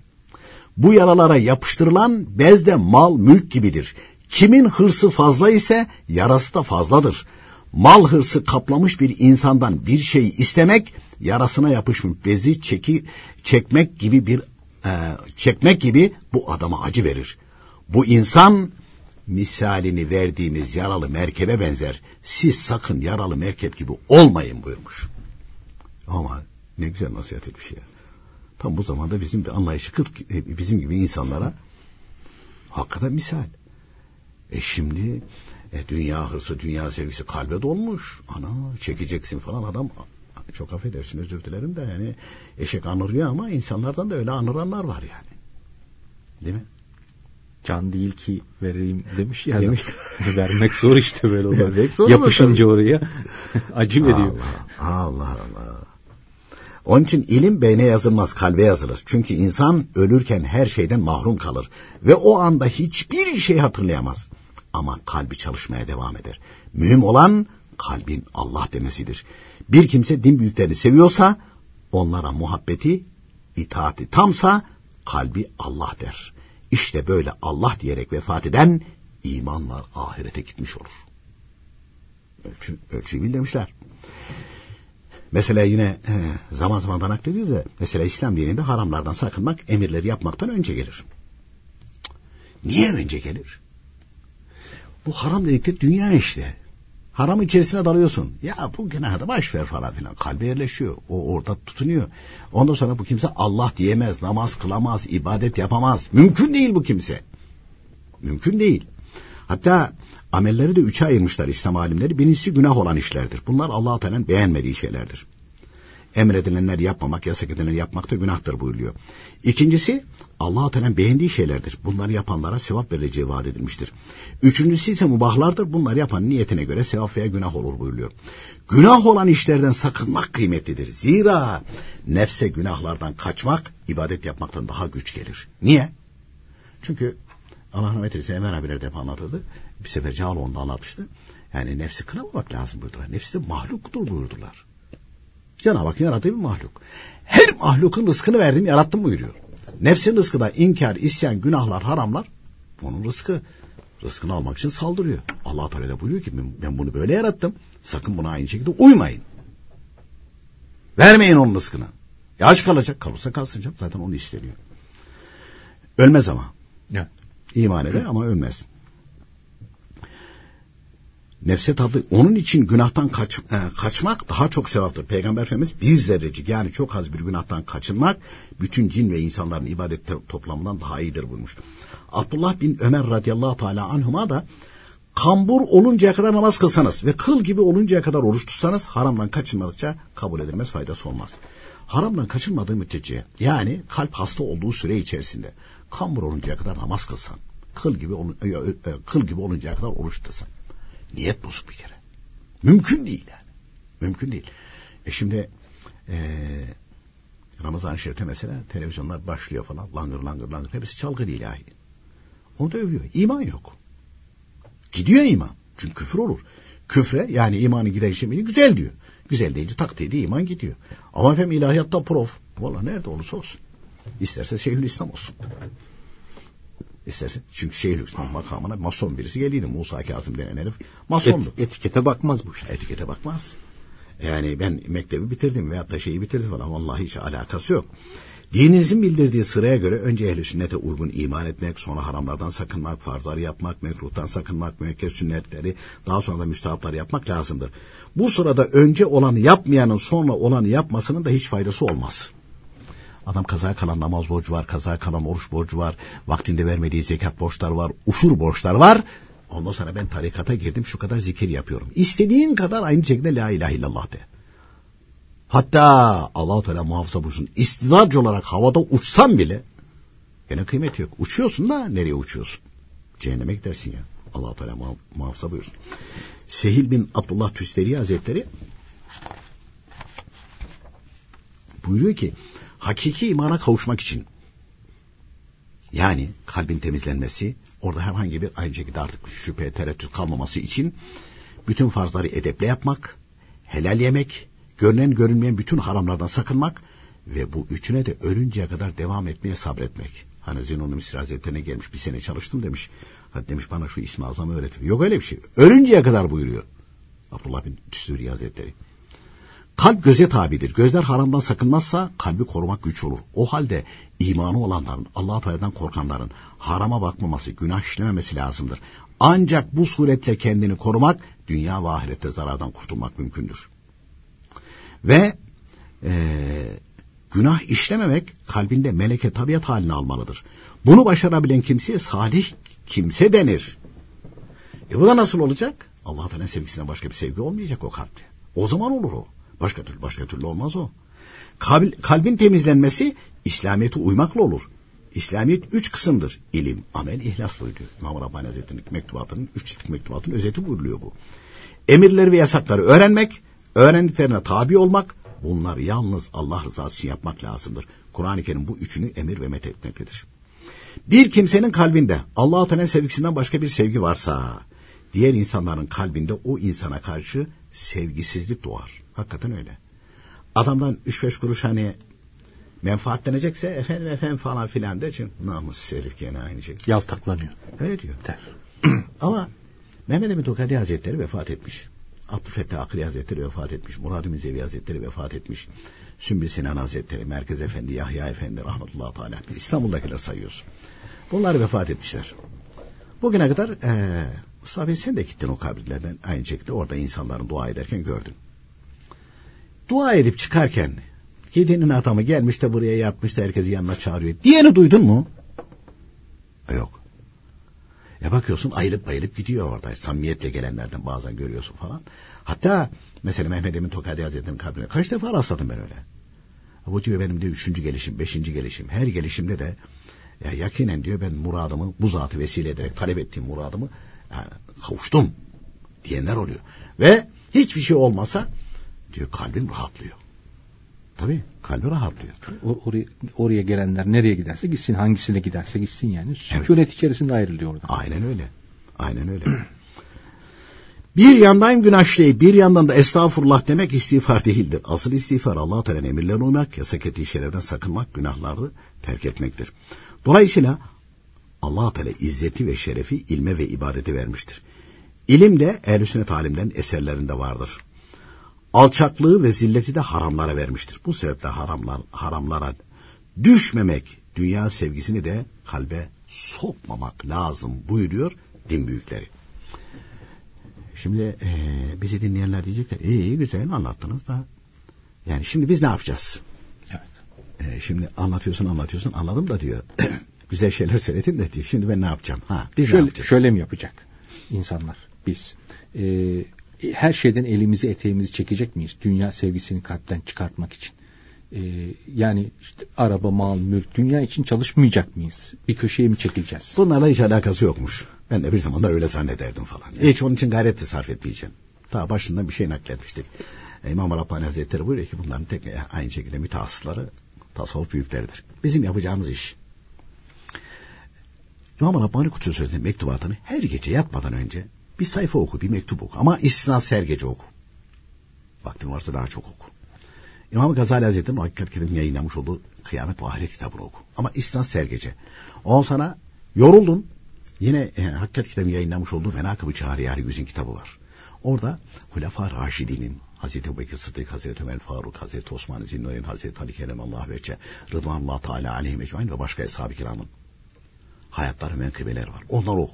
B: Bu yaralara yapıştırılan bez de mal mülk gibidir. Kimin hırsı fazla ise yarası da fazladır. Mal hırsı kaplamış bir insandan bir şey istemek yarasına yapışmış bezi çeki çekmek gibi bir e, çekmek gibi bu adama acı verir. Bu insan misalini verdiğimiz yaralı merkebe benzer. Siz sakın yaralı merkep gibi olmayın buyurmuş. Ama ne güzel nasihat etmiş ya. Tam bu zamanda bizim bir anlayışı bizim gibi insanlara hakikaten misal. E şimdi e, dünya hırsı, dünya sevgisi kalbe dolmuş. Ana çekeceksin falan adam çok affedersin özür dilerim de yani eşek anırıyor ama insanlardan da öyle anıranlar var yani. Değil mi?
A: Can değil ki vereyim demiş ya. Demiş. Vermek zor işte böyle olur.
B: Yapışınca
A: oraya acı veriyor.
B: Allah Allah. Allah. Onun için ilim beyne yazılmaz kalbe yazılır. Çünkü insan ölürken her şeyden mahrum kalır. Ve o anda hiçbir şey hatırlayamaz. Ama kalbi çalışmaya devam eder. Mühim olan kalbin Allah demesidir. Bir kimse din büyüklerini seviyorsa onlara muhabbeti, itaati tamsa kalbi Allah der. İşte böyle Allah diyerek vefat eden imanla ahirete gitmiş olur. Ölçü, ölçüyü bildirmişler. Mesela yine zaman zaman naklediyoruz da mesela İslam dininde haramlardan sakınmak emirleri yapmaktan önce gelir. Niye önce gelir? Bu haram dedikleri dünya işte. Haram içerisine dalıyorsun. Ya bu günahı baş ver falan filan. Kalbe yerleşiyor. O orada tutunuyor. Ondan sonra bu kimse Allah diyemez, namaz kılamaz, ibadet yapamaz. Mümkün değil bu kimse. Mümkün değil. Hatta amelleri de üçe ayırmışlar İslam alimleri. Birincisi günah olan işlerdir. Bunlar Allah-u Teala'nın beğenmediği şeylerdir. Emredilenler yapmamak, yasak edilenleri yapmak da günahtır buyuruyor. İkincisi Allah-u Teala'nın beğendiği şeylerdir. Bunları yapanlara sevap verileceği vaat edilmiştir. Üçüncüsü ise mubahlardır. Bunları yapan niyetine göre sevap veya günah olur buyuruyor. Günah olan işlerden sakınmak kıymetlidir. Zira nefse günahlardan kaçmak ibadet yapmaktan daha güç gelir. Niye? Çünkü Allah rahmet eylesin Emel abiler de hep anlatırdı. Bir sefer Cağaloğlu'nda anlatmıştı. Yani nefsi kınamamak lazım buyurdular. Nefsi mahluktur buyurdular. Cenab-ı Hak yarattığı bir mahluk. Her mahlukun rızkını verdim yarattım buyuruyor. Nefsin rızkı da inkar, isyan, günahlar, haramlar onun rızkı. Rızkını almak için saldırıyor. allah Teala da buyuruyor ki ben bunu böyle yarattım. Sakın buna aynı şekilde uymayın. Vermeyin onun rızkını. Ya aç kalacak. Kalırsa kalsın canım. Zaten onu isteniyor. Ölmez ama.
A: Ya.
B: İman eder ama ölmez. Nefse tadı onun için günahtan kaç, e, kaçmak daha çok sevaptır. Peygamber Efendimiz bir zerrecik yani çok az bir günahtan kaçınmak bütün cin ve insanların ibadet toplamından daha iyidir buyurmuş. Abdullah bin Ömer radıyallahu teala anhuma da kambur oluncaya kadar namaz kılsanız ve kıl gibi oluncaya kadar oruç tutsanız haramdan kaçınmadıkça kabul edilmez faydası olmaz. Haramdan kaçınmadığı müddetçe yani kalp hasta olduğu süre içerisinde kambur oluncaya kadar namaz kılsan, kıl gibi, e, e, kıl gibi oluncaya kadar oruç tutsan Niyet bozuk bir kere. Mümkün değil yani. Mümkün değil. E şimdi ee, Ramazan-ı Şerif'te mesela televizyonlar başlıyor falan. Langır langır langır. Hepsi çalgı ilahi. Onu da övüyor. İman yok. Gidiyor iman. Çünkü küfür olur. Küfre yani imanı giden şey güzel diyor. Güzel deyince tak dedi iman gidiyor. Ama efendim ilahiyatta prof. Valla nerede olursa olsun. İsterse Şeyhülislam olsun istersen. Çünkü Şeyhülislam makamına mason birisi geliydi. Musa Kazım denen herif masondu.
A: Et, etikete bakmaz bu işte.
B: Etikete bakmaz. Yani ben mektebi bitirdim veyahut da şeyi bitirdim falan. Vallahi hiç alakası yok. Dininizin bildirdiği sıraya göre önce ehli sünnete uygun iman etmek, sonra haramlardan sakınmak, farzları yapmak, mekruhtan sakınmak, müekkez sünnetleri, daha sonra da müstahapları yapmak lazımdır. Bu sırada önce olanı yapmayanın sonra olanı yapmasının da hiç faydası olmaz. Adam kazaya kalan namaz borcu var, kazaya kalan oruç borcu var, vaktinde vermediği zekat borçlar var, ufur borçlar var. Ondan sonra ben tarikata girdim şu kadar zikir yapıyorum. İstediğin kadar aynı şekilde la ilahe illallah de. Hatta Allah Teala muhafaza buyursun istidraç olarak havada uçsan bile gene kıymeti yok. Uçuyorsun da nereye uçuyorsun? Cehenneme gidersin ya. Allah Teala muhafaza buyursun. Sehil bin Abdullah Tüsteri Hazretleri buyuruyor ki hakiki imana kavuşmak için yani kalbin temizlenmesi orada herhangi bir aynı şekilde artık şüphe tereddüt kalmaması için bütün farzları edeple yapmak helal yemek görünen görünmeyen bütün haramlardan sakınmak ve bu üçüne de ölünceye kadar devam etmeye sabretmek. Hani Zenon'un Misri Hazretleri'ne gelmiş bir sene çalıştım demiş. Hadi demiş bana şu ismi azamı öğretin. Yok öyle bir şey. Ölünceye kadar buyuruyor. Abdullah bin Tüsuri Hazretleri. Kalp göze tabidir. Gözler haramdan sakınmazsa kalbi korumak güç olur. O halde imanı olanların, Allah Teala'dan korkanların harama bakmaması, günah işlememesi lazımdır. Ancak bu suretle kendini korumak, dünya ve ahirette zarardan kurtulmak mümkündür. Ve e, günah işlememek kalbinde meleke tabiat halini almalıdır. Bunu başarabilen kimseye salih kimse denir. E bu da nasıl olacak? Allah Teala sevgisinden başka bir sevgi olmayacak o kalpte. O zaman olur o. Başka türlü başka türlü olmaz o. Kalb, kalbin temizlenmesi İslamiyet'e uymakla olur. İslamiyet üç kısımdır. İlim, amel, ihlas buyuruyor. İmam Rabbani Hazretleri'nin mektubatının, üç ciltlik mektubatının özeti buyuruluyor bu. Emirleri ve yasakları öğrenmek, öğrendiklerine tabi olmak, bunlar yalnız Allah rızası için yapmak lazımdır. Kur'an-ı Kerim bu üçünü emir ve met etmektedir. Bir kimsenin kalbinde Allah-u Teala sevgisinden başka bir sevgi varsa, diğer insanların kalbinde o insana karşı sevgisizlik doğar. Hakikaten öyle. Adamdan üç beş kuruş hani menfaatlenecekse efendim efendim falan filan de çünkü namus herif gene aynı şey.
A: Yaltaklanıyor.
B: Öyle diyor.
A: Der.
B: Ama Mehmet Emin Tokadi Hazretleri vefat etmiş. Abdülfettah Akri Hazretleri vefat etmiş. Murad-ı Müzevi Hazretleri vefat etmiş. Sümbül Sinan Hazretleri, Merkez Efendi, Yahya Efendi, rahmetullahi teala. İstanbul'dakiler sayıyoruz. Bunlar vefat etmişler. Bugüne kadar ee, Mustafa Bey sen de gittin o kabirlerden aynı şekilde orada insanların dua ederken gördün. Dua edip çıkarken Gidenin adamı gelmiş de buraya yatmış da herkesi yanına çağırıyor. Diyeni duydun mu? E, yok. Ya bakıyorsun ayılıp bayılıp gidiyor orada. Samimiyetle gelenlerden bazen görüyorsun falan. Hatta mesela Mehmet Emin Tokadi Hazretleri'nin kabrine kaç defa rastladım ben öyle. Bu diyor benim de üçüncü gelişim, beşinci gelişim. Her gelişimde de ya yakinen diyor ben muradımı bu zatı vesile ederek talep ettiğim muradımı yani kavuştum diyenler oluyor. Ve hiçbir şey olmasa diyor kalbim rahatlıyor. Tabii kalbi rahatlıyor.
A: O, oraya, oraya gelenler nereye giderse gitsin hangisine giderse gitsin yani. Sükunet evet. içerisinde ayrılıyor orada.
B: Aynen öyle. Aynen öyle. bir yandan günah bir yandan da estağfurullah demek istiğfar değildir. Asıl istiğfar Allah Teala'nın emirlerine uymak, yasak ettiği şeylerden sakınmak, günahları terk etmektir. Dolayısıyla Allah Teala izzeti ve şerefi ilme ve ibadete vermiştir. İlim de ehl sünnet alimlerin eserlerinde vardır alçaklığı ve zilleti de haramlara vermiştir. Bu sebeple haramlar, haramlara düşmemek, dünya sevgisini de kalbe sokmamak lazım buyuruyor din büyükleri. Şimdi e, bizi dinleyenler diyecekler, iyi, iyi güzel anlattınız da. Yani şimdi biz ne yapacağız? Evet. E, şimdi anlatıyorsun anlatıyorsun anladım da diyor. güzel şeyler söyledin de diyor. Şimdi ben ne yapacağım? Ha,
A: biz şöyle, ne yapacağız? Şöyle mi yapacak insanlar? Biz e, her şeyden elimizi eteğimizi çekecek miyiz? Dünya sevgisini kalpten çıkartmak için. Ee, yani işte araba, mal, mülk, dünya için çalışmayacak mıyız? Bir köşeye mi çekileceğiz?
B: Bunlarla hiç alakası yokmuş. Ben de bir zamanlar öyle zannederdim falan. Hiç onun için gayret de sarf etmeyeceğim. Ta başından bir şey nakletmiştik. İmam Rabbani Hazretleri buyuruyor ki bunların tek aynı şekilde mütehassısları tasavvuf büyükleridir. Bizim yapacağımız iş. İmam Rabbani Kutsu Sözü'nün mektubatını her gece yatmadan önce bir sayfa oku, bir mektup oku. Ama istinaz her gece oku. Vaktin varsa daha çok oku. İmam Gazali Hazretleri'nin Hakikat Kerim yayınlamış olduğu Kıyamet ve Ahiret kitabını oku. Ama istinaz her gece. Ondan sonra yoruldun. Yine e, Hakikat Kitabı yayınlamış olduğu Menakıb-ı Çağriyari Yüzün kitabı var. Orada Hulefar Raşidi'nin Hazreti Ebubekir Sıddık, Hazreti Ömer Faruk, Hazreti Osman Zinnoy'un, Hazreti Ali Kerem Allah ve Rıdvanullah Teala aleyhi mecmain ve başka eshab-ı kiramın hayatları menkıbeleri var. Onlar oku.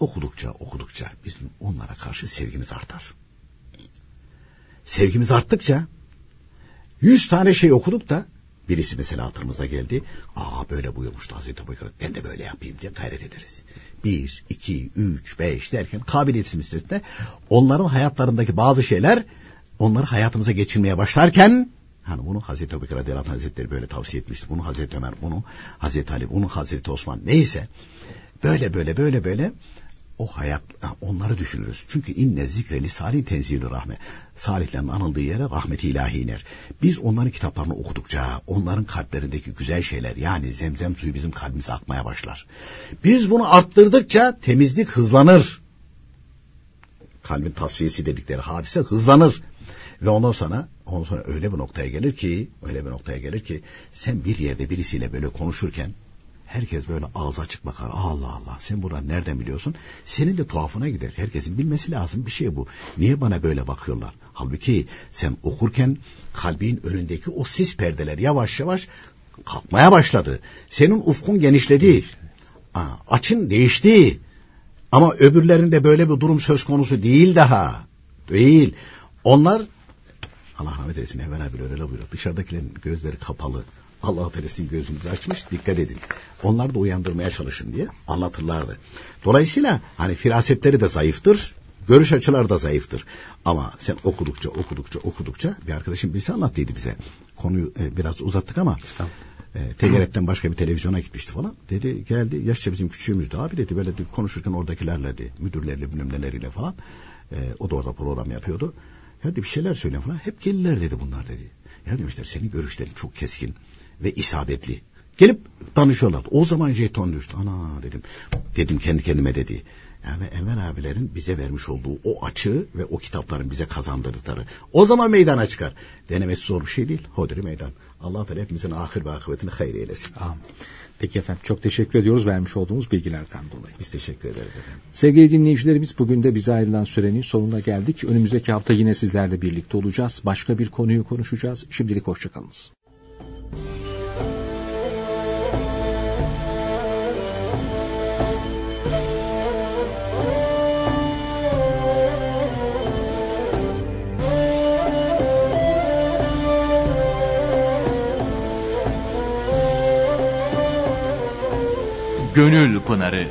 B: Okudukça okudukça bizim onlara karşı sevgimiz artar. Sevgimiz arttıkça yüz tane şey okuduk da birisi mesela hatırımıza geldi. Aa böyle buyurmuştu Hazreti Ebubekir. Ben de böyle yapayım diye gayret ederiz. Bir, iki, üç, beş derken kabiliyetimiz üstünde onların hayatlarındaki bazı şeyler onları hayatımıza geçirmeye başlarken Hani bunu Hazreti Ebubekir Radıyallahu Hazretleri böyle tavsiye etmişti. Bunu Hazreti Ömer, bunu Hazreti Ali, bunu Hazreti Osman neyse. Böyle böyle böyle böyle o hayat onları düşünürüz. Çünkü inne zikreli salih tenzilü rahme. Salihlerin anıldığı yere rahmeti ilahi iner. Biz onların kitaplarını okudukça onların kalplerindeki güzel şeyler yani zemzem suyu bizim kalbimize akmaya başlar. Biz bunu arttırdıkça temizlik hızlanır. Kalbin tasfiyesi dedikleri hadise hızlanır. Ve ondan sonra ondan sonra öyle bir noktaya gelir ki öyle bir noktaya gelir ki sen bir yerde birisiyle böyle konuşurken Herkes böyle ağzı açık bakar. Allah Allah sen buradan nereden biliyorsun? Senin de tuhafına gider. Herkesin bilmesi lazım bir şey bu. Niye bana böyle bakıyorlar? Halbuki sen okurken kalbin önündeki o sis perdeler yavaş yavaş kalkmaya başladı. Senin ufkun genişledi. Aa, açın değişti. Ama öbürlerinde böyle bir durum söz konusu değil daha. Değil. Onlar Allah rahmet eylesin Evvel abi öyle buyuruyor. Dışarıdakilerin gözleri kapalı. Allah Teala'sın gözünüzü açmış dikkat edin. Onlar da uyandırmaya çalışın diye anlatırlardı. Dolayısıyla hani firasetleri de zayıftır. Görüş açıları da zayıftır. Ama sen okudukça okudukça okudukça bir arkadaşım birisi anlattıydı bize. Konuyu e, biraz uzattık ama e, TGRT'den başka bir televizyona gitmişti falan. Dedi geldi yaşça bizim küçüğümüzdü abi dedi böyle dedi, konuşurken oradakilerle dedi, müdürlerle bilmem neleriyle falan. E, o da orada program yapıyordu. Ya dedi bir şeyler söyle falan. Hep gelirler dedi bunlar dedi. Ya demişler senin görüşlerin çok keskin ve isabetli. Gelip danışıyorlar. O zaman jeton düştü. Ana dedim. Dedim kendi kendime dedi. Yani Enver abilerin bize vermiş olduğu o açığı ve o kitapların bize kazandırdıkları. O zaman meydana çıkar. Denemesi zor bir şey değil. Hodri meydan. Allah Teala hepimizin ahir ve akıbetini hayır eylesin.
A: Amin. Peki efendim çok teşekkür ediyoruz vermiş olduğumuz bilgilerden dolayı.
B: Biz teşekkür ederiz efendim.
A: Sevgili dinleyicilerimiz bugün de bize ayrılan sürenin sonuna geldik. Önümüzdeki hafta yine sizlerle birlikte olacağız. Başka bir konuyu konuşacağız. Şimdilik hoşçakalınız.
C: Gönül Pınarı